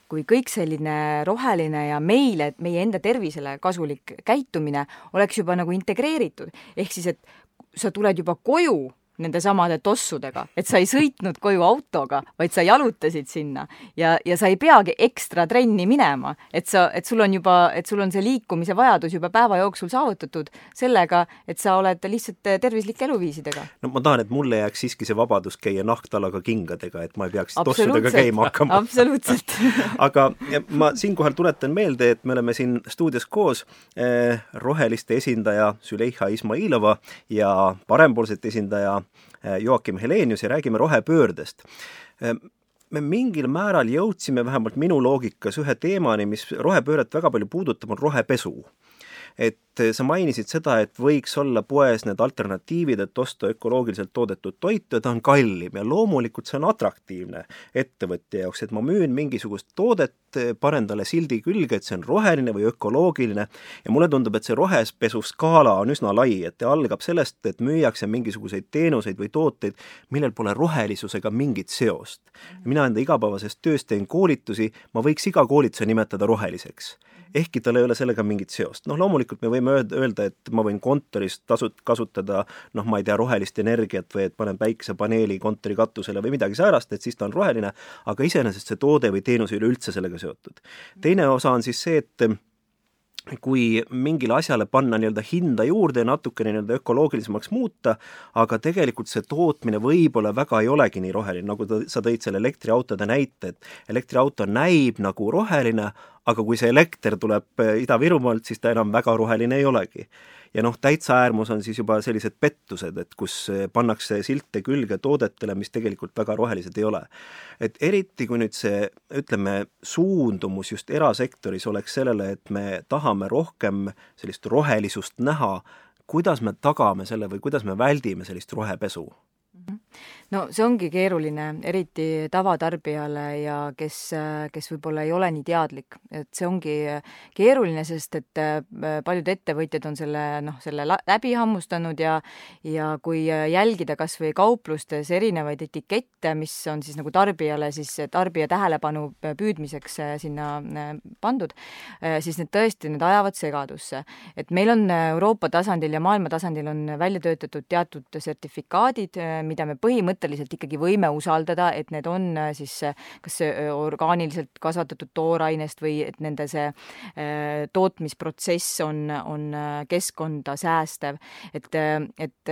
[SPEAKER 2] kui kõik selline roheline ja meile, meie enda tervisele kasulik käitumine oleks juba nagu integreeritud. ehk siis, et sa tuled juba koju nende samade tossudega, et sa ei sõitnud koju autoga, vaid sa jalutasid sinna ja, ja sa ei peagi ekstra trenni minema, et sa, et sul on juba, et sul on see liikumise vajadus juba päeva jooksul saavutatud sellega, et sa oled lihtsalt tervislike eluviisidega.
[SPEAKER 1] no ma tahan, et mulle jääks siiski see vabadus käia nahktalaga kingadega, et ma ei peaks tossudega käima hakkama.
[SPEAKER 2] absoluutselt <laughs>
[SPEAKER 1] aga ma siinkohal tuletan meelde, et me oleme siin stuudios koos eh, roheliste esindaja Züleyxa Izmailova ja parempoolsete esindaja Joakim Helenius ja räägime rohepöördest. Äh, me mingil määral jõudsime vähemalt minu loogikas ühe teemani, mis rohepööret väga palju puudutab, on rohepesu. Et eh, sa mainisid seda, et võiks olla poes need alternatiivid, et osta ökoloogiliselt toodetud toitu ja ta on kallim ja loomulikult see on atraktiivne ettevõtja jaoks, et ma müün mingisugust toodet, panen talle sildi külge, et see on roheline või ökoloogiline ja mulle tundub, et see rohepesu skaala on üsna lai, et algab sellest, et müüakse mingisuguseid teenuseid või tooteid, millel pole rohelisusega mingit seost. mina enda igapäevases töös teen koolitusi, ma võiks iga koolituse nimetada roheliseks ehkki tal ei ole sellega mingit seost. noh, loomulikult me võime öelda, et ma võin kontoris tasu-, kasutada noh, ma ei tea, rohelist energiat või et panen päikesepaneeli kontori katusele või midagi säärast, et siis ta on roheline, aga iseenesest see toode või teenus ei ole üldse sellega seotud. teine osa on siis see, et kui mingile asjale panna nii-öelda hinda juurde ja natukene nii-öelda ökoloogilisemaks muuta, aga tegelikult see tootmine võib-olla väga ei olegi nii roheline, nagu ta, sa tõid selle elektriautode näite, et elektriauto näib nagu roheline, aga kui see elekter tuleb Ida-Virumaalt, siis ta enam väga roheline ei olegi ja noh, täitsa äärmus on siis juba sellised pettused, et kus pannakse silte külge toodetele, mis tegelikult väga rohelised ei ole. et eriti, kui nüüd see, ütleme, suundumus just erasektoris oleks sellele, et me tahame rohkem sellist rohelisust näha, kuidas me tagame selle või kuidas me väldime sellist rohepesu?
[SPEAKER 2] No see ongi keeruline, eriti tavatarbijale ja kes, kes võib-olla ei ole nii teadlik, et see ongi keeruline, sest et äh, paljud ettevõtjad on selle noh, selle läbi hammustanud ja ja kui jälgida kas või kauplustes erinevaid etikette, mis on siis nagu tarbijale siis tarbija tähelepanu püüdmiseks äh, sinna äh, pandud, siis need tõesti, need ajavad segadusse. et meil on Euroopa tasandil ja maailma tasandil on välja töötatud teatud sertifikaadid, mida me põhimõtteliselt ikkagi võime usaldada, et need on äh, siis äh, kas äh, orgaaniliselt kasvatatud toorainest või et nende see tootmisprotsess on, on keskkonda säästev, et, et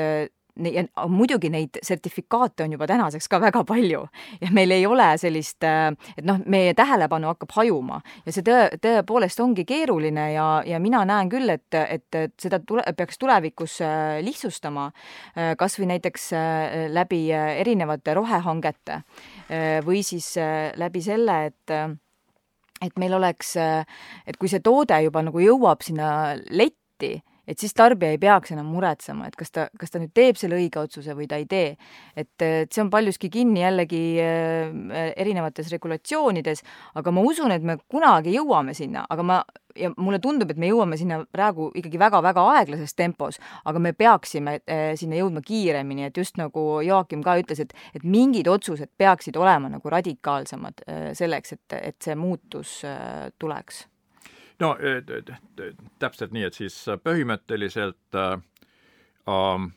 [SPEAKER 2] ja muidugi neid sertifikaate on juba tänaseks ka väga palju. Ja meil ei ole sellist, äh, et noh, meie tähelepanu hakkab hajuma. Ja see tõe, tõepoolest ongi keeruline ja, ja mina näen küll, et, et, et seda tule, peaks tulevikus äh, lihtsustama, äh, kas või näiteks läbi erinevate rohehangete või siis läbi selle, et et meil oleks, et kui see toode juba nagu jõuab sinna letti, et siis tarbija ei peaks enam muretsema, et kas ta, kas ta nüüd teeb selle õige otsuse või ta ei tee. et, et see on paljuski kinni jällegi äh, erinevates regulatsioonides, aga ma usun, et me kunagi jõuame sinna, aga ma, ja mulle tundub, et me jõuame sinna praegu ikkagi väga-väga aeglases tempos, aga me peaksime äh, sinna jõudma kiiremini, et just nagu Joakim ka ütles, et, et mingid otsused peaksid olema nagu radikaalsemad äh, selleks, et, et see muutus tuleks
[SPEAKER 3] no täpselt nii, et siis äh, põhimõtteliselt äh, äh,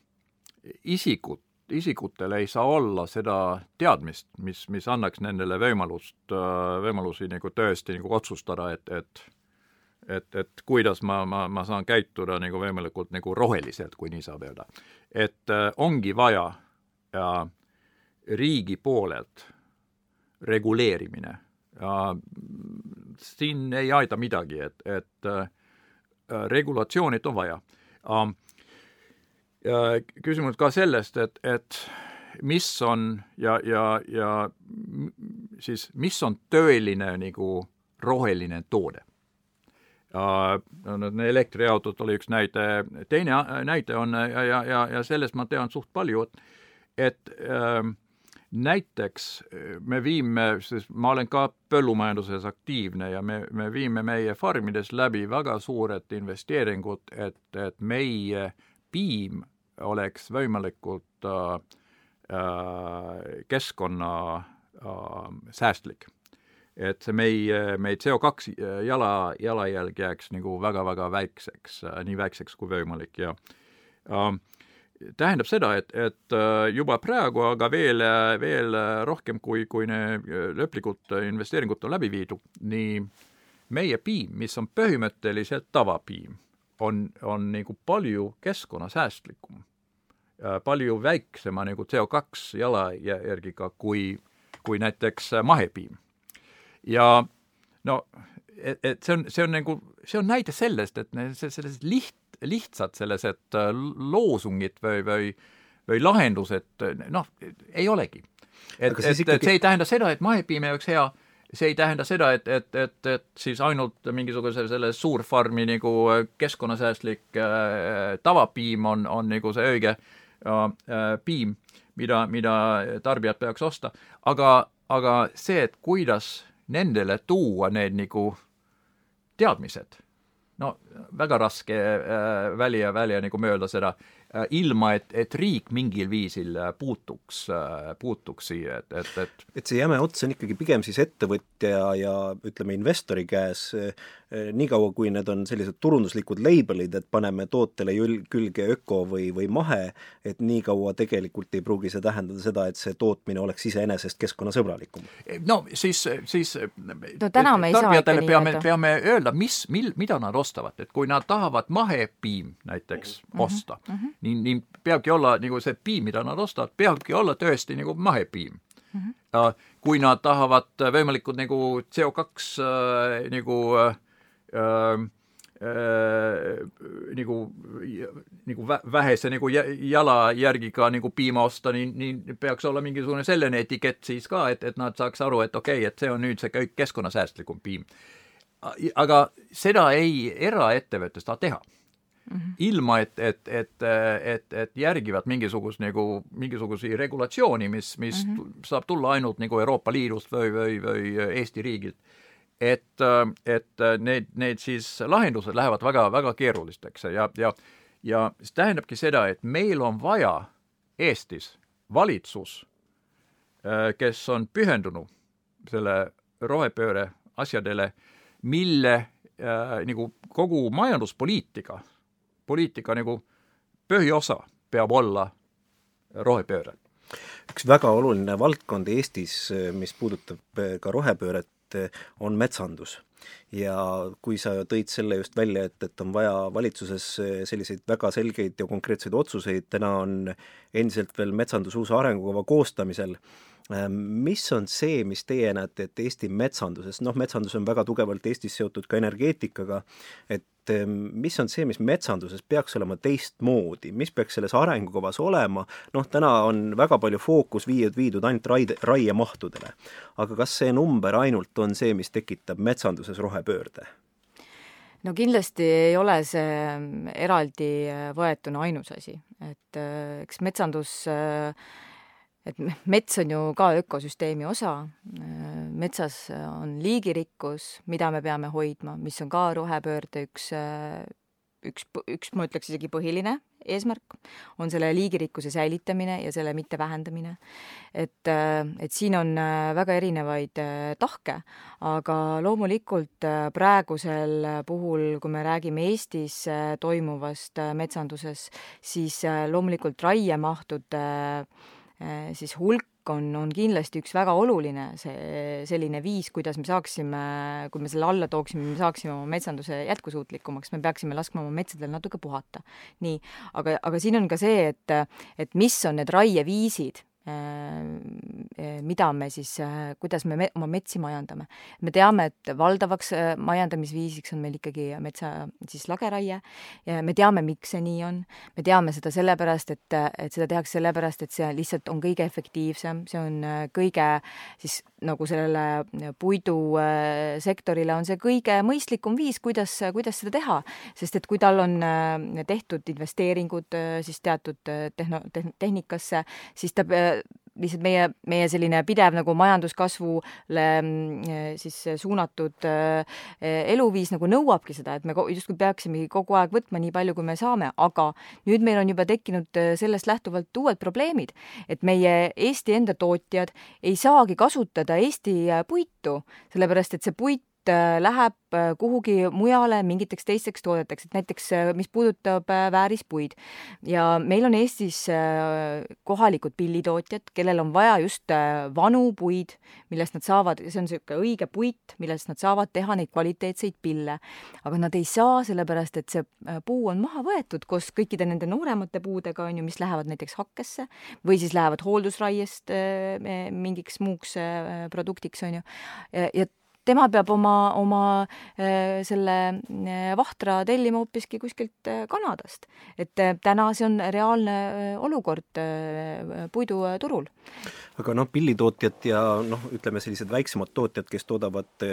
[SPEAKER 3] isikud, isikutel ei saa olla seda teadmist, mis, mis annaks nendele võimalust äh,, võimalusi nagu tõesti nagu otsustada, et, et et, et kuidas ma, ma, ma saan käituda nagu võimalikult nagu roheliselt, kui nii saab öelda. et äh, ongi vaja äh, riigi poolelt reguleerimine ja siin ei aita midagi, et, et äh, regulatsioonid on vaja ähm,. küsimus ka sellest, et, et mis on ja, ja, ja siis mis on tõeline nagu roheline toode uh,. no elektriautod oli üks näide, teine näide on ja, ja, ja, sellest ma tean suht palju, et uh, näiteks eh, me viime, sest ma olen ka põllumajanduses aktiivne ja me, me viime meie farmides läbi väga suured investeeringud, et, et meie piim oleks võimalikult äh, äh, keskkonna äh, säästlik. et see meie, meie CO2 jala, jalajälg jääks nagu väga-väga väikseks äh,, nii väikseks kui võimalik ja äh, tähendab seda, et, et juba praegu, aga veel, veel rohkem, kui, kui need lõplikud investeeringud on läbi viidud, nii meie piim, mis on põhimõtteliselt tavapiim, on, on nagu palju keskkonnasäästlikum, palju väiksema nagu CO2 jalajärgiga kui, kui näiteks mahepiim. ja no et, et see on, see on nagu, see on näide sellest, et sellised liht, lihtsad sellised äh, loosungid või, või, või lahendused noh, ei olegi. et, et, et ikkagi... see ei tähenda seda, et mahepiim ei oleks hea, see ei tähenda seda, et, et, et, et siis ainult mingisuguse selle suurfarmi nagu keskkonnasäästlik äh, tavapiim on, on nagu see õige äh, piim, mida, mida tarbijad peaks osta, aga, aga see, et kuidas nendele tuua need nagu teadmised. no väga raske äh, välja, välja nagu mööda seda ilma et, et riik mingil viisil äh, puutuks äh,, puutuks siia, et, et, et
[SPEAKER 1] et see jäme ots on ikkagi pigem siis ettevõtja ja ütleme, investori käes äh, niikaua, kui need on sellised turunduslikud label'id, et paneme tootele jül-, külge öko või, või mahe, et niikaua tegelikult ei pruugi see tähendada seda, et see tootmine oleks iseenesest keskkonnasõbralikum.
[SPEAKER 3] Eh, no siis, siis
[SPEAKER 2] no täna me ei saa ikka
[SPEAKER 3] nii peame, peame öelda, mis, mil, mida nad ostavad, et kui nad tahavad mahepiim näiteks mm -hmm. osta mm, -hmm. Nii, nii peabki olla nagu see piim, mida nad ostavad, peabki olla tõesti nagu mahepiim mm. -hmm. kui nad tahavad võimalikult nagu CO2 äh, nagu äh, äh, äh, nagu, nagu vähese nagu jalajärgiga nagu piima osta, nii, nii peaks olla mingisugune selline etikett siis ka, et, et nad saaks aru, et okei okay,, et see on nüüd see kõik keskkonnasäästlikum piim. aga seda ei eraettevõttes taha teha Mm -hmm. ilma et, et, et, et, et järgivad mingisugust nagu, mingisuguseid regulatsiooni, mis, mis mm -hmm. saab tulla ainult nagu Euroopa Liidust või, või, või Eesti riigilt et, et need, need siis lahendused lähevad väga, väga keerulisteks ja, ja, ja see tähendabki seda, et meil on vaja Eestis valitsus, kes on pühendunud selle rohepööre asjadele, mille äh, nagu kogu majanduspoliitika, poliitika nagu põhiosa peab olla rohepööre
[SPEAKER 1] üks väga oluline valdkond Eestis, mis puudutab ka rohepööret, on metsandus. ja kui sa tõid selle just välja, et, et on vaja valitsuses selliseid väga selgeid ja konkreetseid otsuseid, täna on endiselt veel metsanduse uus arengukava koostamisel mis on see, mis teie näete, et Eesti metsanduses, noh, metsandus on väga tugevalt Eestis seotud ka energeetikaga, et ehm, mis on see, mis metsanduses peaks olema teistmoodi, mis peaks selles arengukavas olema, noh, täna on väga palju fookus viidud, viidud ainult raide, raiemahtudele. aga kas see number ainult on see, mis tekitab metsanduses rohepöörde?
[SPEAKER 2] no kindlasti ei ole see ehm, eraldi võetuna ainus asi, et eks metsandus äh, et mets on ju ka ökosüsteemi osa, metsas on liigirikkus, mida me peame hoidma, mis on ka rohepöörde üks, üks, üks, ma ütleks isegi põhiline eesmärk, on selle liigirikkuse säilitamine ja selle mitte vähendamine. et, et siin on väga erinevaid tahke, aga loomulikult praegusel puhul, kui me räägime Eestis toimuvast metsanduses, siis loomulikult raiemahtude Äh, siis hulk on, on kindlasti üks väga oluline see selline viis, kuidas me saaksime, kui me selle alla tooksime, me saaksime oma metsanduse jätkusuutlikumaks, me peaksime laskma oma metsadel natuke puhata. nii, aga, aga siin on ka see, et, et mis on need raieviisid Äh, mida me siis, äh, kuidas me, oma metsi majandame. me teame, et valdavaks äh, majandamisviisiks on meil ikkagi metsa siis lageraie ja me teame, miks see nii on. me teame seda sellepärast, et, et seda tehakse sellepärast, et see lihtsalt on kõige efektiivsem, see on kõige siis nagu sellele puidusektorile on see kõige mõistlikum viis, kuidas, kuidas seda teha. sest et kui tal on tehtud investeeringud siis teatud tehno-, tehnikasse, siis ta lihtsalt meie, meie selline pidev nagu majanduskasvule mm, siis suunatud äh, eluviis nagu nõuabki seda, et me justkui peaksimegi kogu aeg võtma nii palju, kui me saame, aga nüüd meil on juba tekkinud äh, sellest lähtuvalt uued probleemid, et meie Eesti enda tootjad ei saagi kasutada Eesti äh, puitu, sellepärast et see puit äh, läheb äh, kuhugi mujale mingiteks teisteks toodeteks, et näiteks mis puudutab väärispuid ja meil on Eestis kohalikud pillitootjad, kellel on vaja just vanu puid, millest nad saavad, see on niisugune õige puit, millest nad saavad teha neid kvaliteetseid pille. aga nad ei saa, sellepärast et see puu on maha võetud koos kõikide nende nooremate puudega, on ju, mis lähevad näiteks hakkesse või siis lähevad hooldusraiest mingiks muuks produktiks, on ju. ja tema peab oma, oma äh, selle äh, vahtra tellima hoopiski kuskilt äh, Kanadast. et täna see on reaalne olukord puiduturul.
[SPEAKER 1] aga noh, pillitootjad ja noh, ütleme sellised väiksemad tootjad, kes toodavad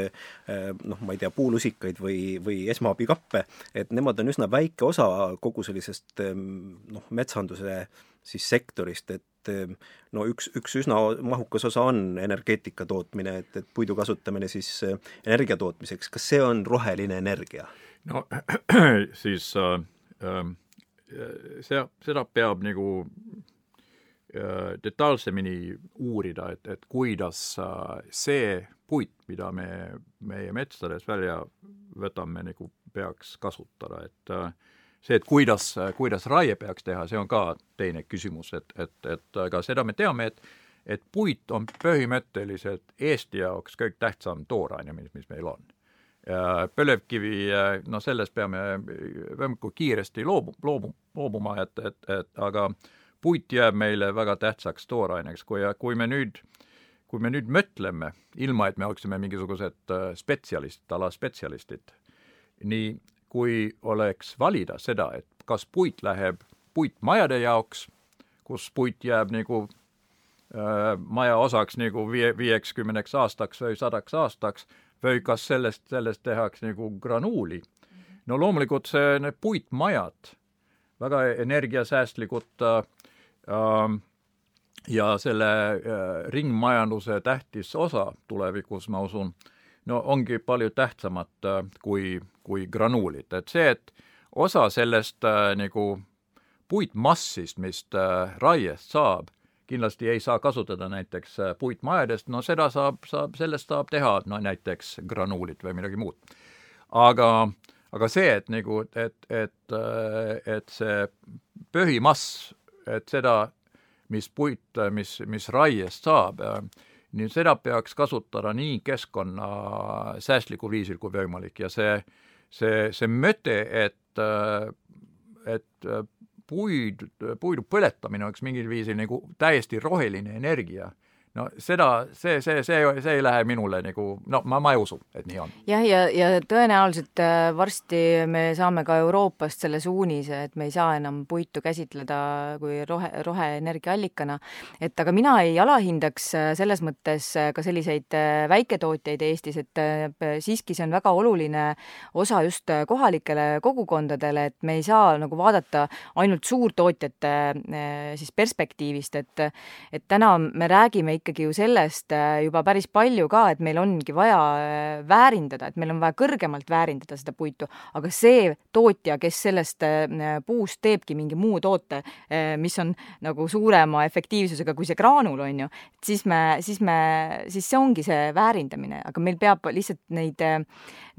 [SPEAKER 1] noh, ma ei tea, puulusikaid või, või esmaabikappe, et nemad on üsna väike osa kogu sellisest noh, metsanduse siis sektorist, et et no üks, üks üsna mahukas osa on energeetika tootmine, et, et puidu kasutamine siis äh, energia tootmiseks, kas see on roheline energia?
[SPEAKER 3] no <clears throat> siis äh, äh, see, seda peab nagu äh, detailsemini uurida, et, et kuidas äh, see puit, mida me meie metsades välja võtame, nagu peaks kasutada, et äh, see, et kuidas, kuidas raie peaks teha, see on ka teine küsimus, et, et, et aga seda me teame, et et puit on põhimõtteliselt Eesti jaoks kõige tähtsam tooraine, mis, mis meil on. põlevkivi, no sellest peame võimalikult kiiresti loobu, loobu, loobuma, et, et, et aga puit jääb meile väga tähtsaks tooraineks, kui, kui me nüüd kui me nüüd mõtleme, ilma et me oleksime mingisugused spetsialistid, ala spetsialistid, nii kui oleks valida seda, et kas puit läheb puitmajade jaoks, kus puit jääb nagu äh, maja osaks nagu viie, viiekümneks aastaks või sadaks aastaks, või kas sellest, sellest tehakse nagu granuuli. no loomulikult see, need puitmajad, väga energiasäästlikud äh, äh, ja selle äh, ringmajanduse tähtis osa tulevikus, ma usun, no ongi palju tähtsamad äh, kui, kui granuulid, et see, et osa sellest äh, nagu puitmassist, mis äh, raiest saab, kindlasti ei saa kasutada näiteks äh, puitmajadest, no seda saab, saab, sellest saab teha no näiteks granuulit või midagi muud. aga, aga see, et nagu, et, et, äh, et see põhimass, et seda, mis puit, mis, mis raiest saab äh,, nii seda peaks kasutada nii keskkonnasäästlikul viisil kui võimalik. Ja see, see, see mõte, et, et puid, puidu põletamine oleks mingil viisil nagu täiesti roheline energia no seda, see, see, see, see ei lähe minule nagu, no ma, ma ei usu, et nii on.
[SPEAKER 2] jah, ja, ja, ja tõenäoliselt äh, varsti me saame ka Euroopast selle suunise, et me ei saa enam puitu käsitleda kui rohe, roheenergiaallikana. et aga mina ei alahindaks äh, selles mõttes äh, ka selliseid väiketootjaid Eestis, et siiski see on väga oluline osa just kohalikele kogukondadele, et me ei saa nagu vaadata ainult suurtootjate siis perspektiivist, et et täna me räägime ikkagi ju sellest äh, juba päris palju ka, et meil ongi vaja äh, väärindada, et meil on vaja kõrgemalt väärindada seda puitu, aga see tootja, kes sellest äh, puust teebki mingi muu toote, mis on nagu suurema efektiivsusega kui see graanul, on ju, siis me, siis me, siis see ongi see väärindamine, aga meil peab lihtsalt neid,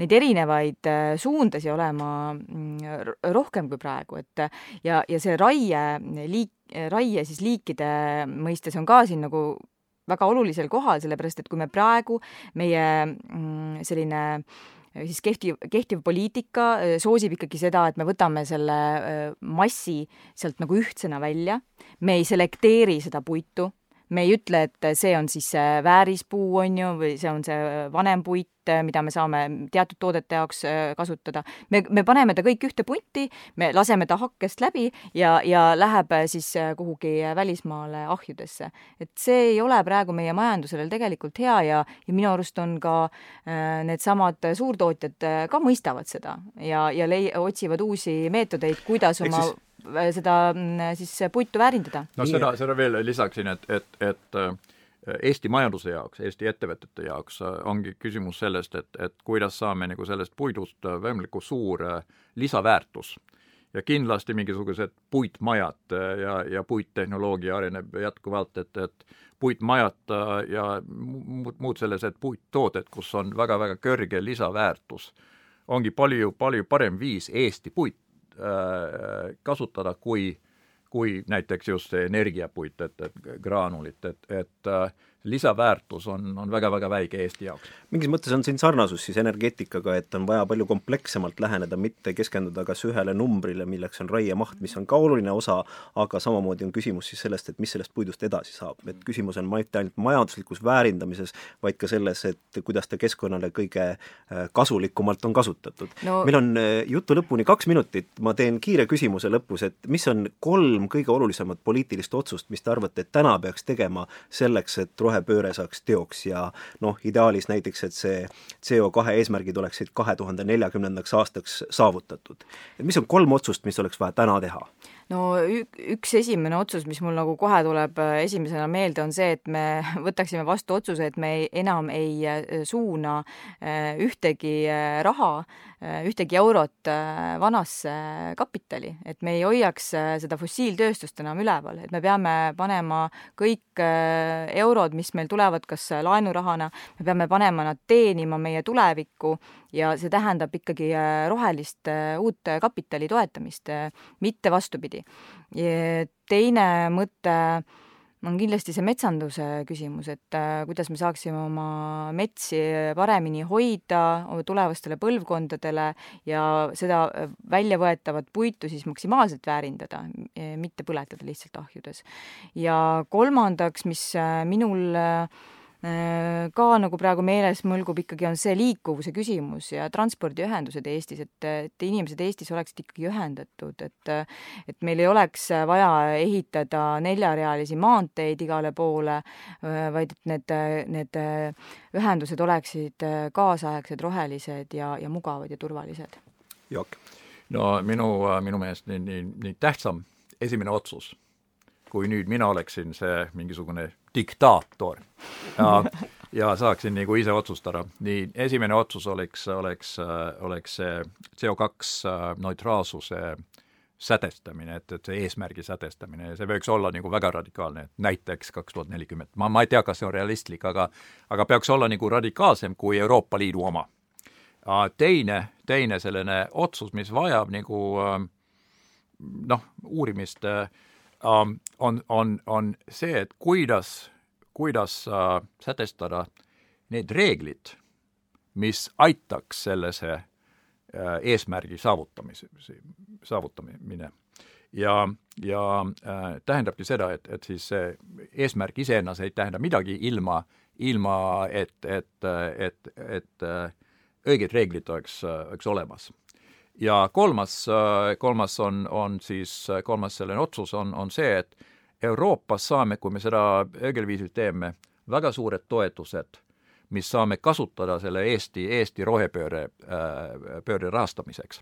[SPEAKER 2] neid erinevaid suundasi olema mm, rohkem kui praegu, et ja, ja see raie liik, raie siis liikide mõistes on ka siin nagu väga olulisel kohal, sellepärast et kui me praegu, meie mm, selline äh, siis kehtiv, kehtiv poliitika äh, soosib ikkagi seda, et me võtame selle äh, massi sealt nagu ühtsena välja, me ei selekteeri seda puitu, me ei ütle, et see on siis see väärispuu, on ju, või see on see vanem puit, mida me saame teatud toodete jaoks äh, kasutada. me, me paneme ta kõik ühte punti, me laseme ta hakkest läbi ja, ja läheb äh, siis äh, kuhugi välismaale ahjudesse. et see ei ole praegu meie majandusele tegelikult hea ja, ja minu arust on ka needsamad suurtootjad ka mõistavad seda ja, ja lei-, otsivad uusi meetodeid, kuidas oma siis Äh, seda mm, siis puitu väärindada.
[SPEAKER 3] no seda, seda veel lisaksin, et, et, et äh, Eesti majanduse jaoks, Eesti ettevõtete jaoks äh, ongi küsimus sellest, et, et kuidas saame nagu sellest puidust võimalikult suur lisaväärtus. ja kindlasti mingisugused puitmajad äh, ja, ja puittehnoloogia areneb jätkuvalt, et, et puitmajad äh, ja muud, muud sellised puittooted, kus on väga-väga kõrge lisaväärtus, ongi palju, palju parem viis Eesti puit äh, kasutada, kui kui näiteks just see energiapuit, et, et graanulit, et, et äh, lisaväärtus on, on väga-väga väike Eesti jaoks.
[SPEAKER 1] mingis mõttes on siin sarnasus siis energeetikaga, et on vaja palju komplekssemalt läheneda, mitte keskenduda kas ühele numbrile, milleks on raiemaht, mis on ka oluline osa, aga samamoodi on küsimus siis sellest, et mis sellest puidust edasi saab. et küsimus on mitte ainult majanduslikus väärindamises, vaid ka selles, et kuidas ta keskkonnale kõige äh, kasulikumalt on kasutatud no.... meil on äh, jutu lõpuni kaks minutit, ma teen kiire küsimuse lõpus, et mis on kolm kõige olulisemat poliitilist otsust, mis te arvate, et täna peaks tegema selleks, et rohepööre saaks teoks ja noh, ideaalis näiteks, et see CO2 eesmärgid oleksid kahe tuhande neljakümnendaks aastaks saavutatud. mis on kolm otsust, mis oleks vaja täna teha?
[SPEAKER 2] no üks esimene otsus, mis mul nagu kohe tuleb äh, esimesena meelde, on see, et me <laughs> võtaksime vastu otsuse, et me ei, enam ei äh, suuna äh, ühtegi raha, ühtegi eurot vanasse kapitali, et me ei hoiaks seda fossiiltööstust enam üleval, et me peame panema kõik eurod, mis meil tulevad kas laenurahana, me peame panema nad teenima meie tulevikku ja see tähendab ikkagi äh, rohelist äh, uut kapitali toetamist, äh, mitte vastupidi. teine mõte on kindlasti see metsanduse küsimus, et kuidas me saaksime oma metsi paremini hoida tulevastele põlvkondadele ja seda väljavõetavat puitu siis maksimaalselt väärindada, mitte põletada lihtsalt ahjudes. ja kolmandaks, mis minul Äh, ka nagu praegu meeles mõlgub ikkagi, on see liikuvuse küsimus ja transpordiühendused Eestis, et, et inimesed Eestis oleksid ikkagi ühendatud, et et meil ei oleks vaja ehitada neljarealisi maanteid igale poole, vaid et need, need ühendused oleksid kaasaegsed, rohelised ja, ja mugavad ja turvalised.
[SPEAKER 1] Jaak?
[SPEAKER 3] no minu, minu meelest nii, nii, nii tähtsam esimene otsus kui nüüd mina oleksin see mingisugune diktaator ja, ja saaksin nagu ise otsustada. nii, esimene otsus oleks, oleks, oleks see CO2 äh, neutraalsuse sätestamine, et, et see eesmärgi sätestamine ja see võiks olla nagu väga radikaalne, et näiteks kaks tuhat nelikümmend. ma, ma ei tea, kas see on realistlik, aga aga peaks olla nagu radikaalsem kui Euroopa Liidu oma. teine, teine selline otsus, mis vajab nagu äh, noh, uurimist äh, um, on, on, on see, et kuidas, kuidas uh, sätestada need reeglid, mis aitaks sellise uh, eesmärgi saavutamise, saavutamine. ja, ja äh, tähendabki seda, et, et siis see eesmärk iseennast ei tähenda midagi ilma, ilma et, et, et, et äh, õiged reeglid oleks, oleks olemas ja kolmas, kolmas on, on siis, kolmas selline otsus on, on see, et Euroopas saame, kui me seda õigel viisil teeme, väga suured toetused, mis saame kasutada selle Eesti, Eesti rohepööre äh,, pöörde rahastamiseks.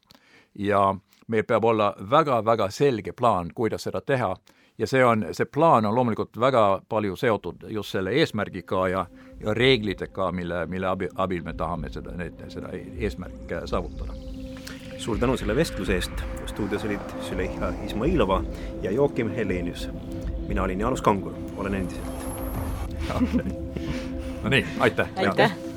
[SPEAKER 3] ja meil peab olla väga-väga selge plaan, kuidas seda teha ja see on, see plaan on loomulikult väga palju seotud just selle eesmärgiga ja, ja reeglitega, mille, mille abil, abil me tahame seda, neid, seda eesmärke saavutada
[SPEAKER 1] suur tänu selle vestluse eest, stuudios olid Züleyxa Izmailova ja Joakim Helenius. mina olin Jaanus Kangur, olen endiselt
[SPEAKER 3] no nii, aitäh!
[SPEAKER 2] aitäh!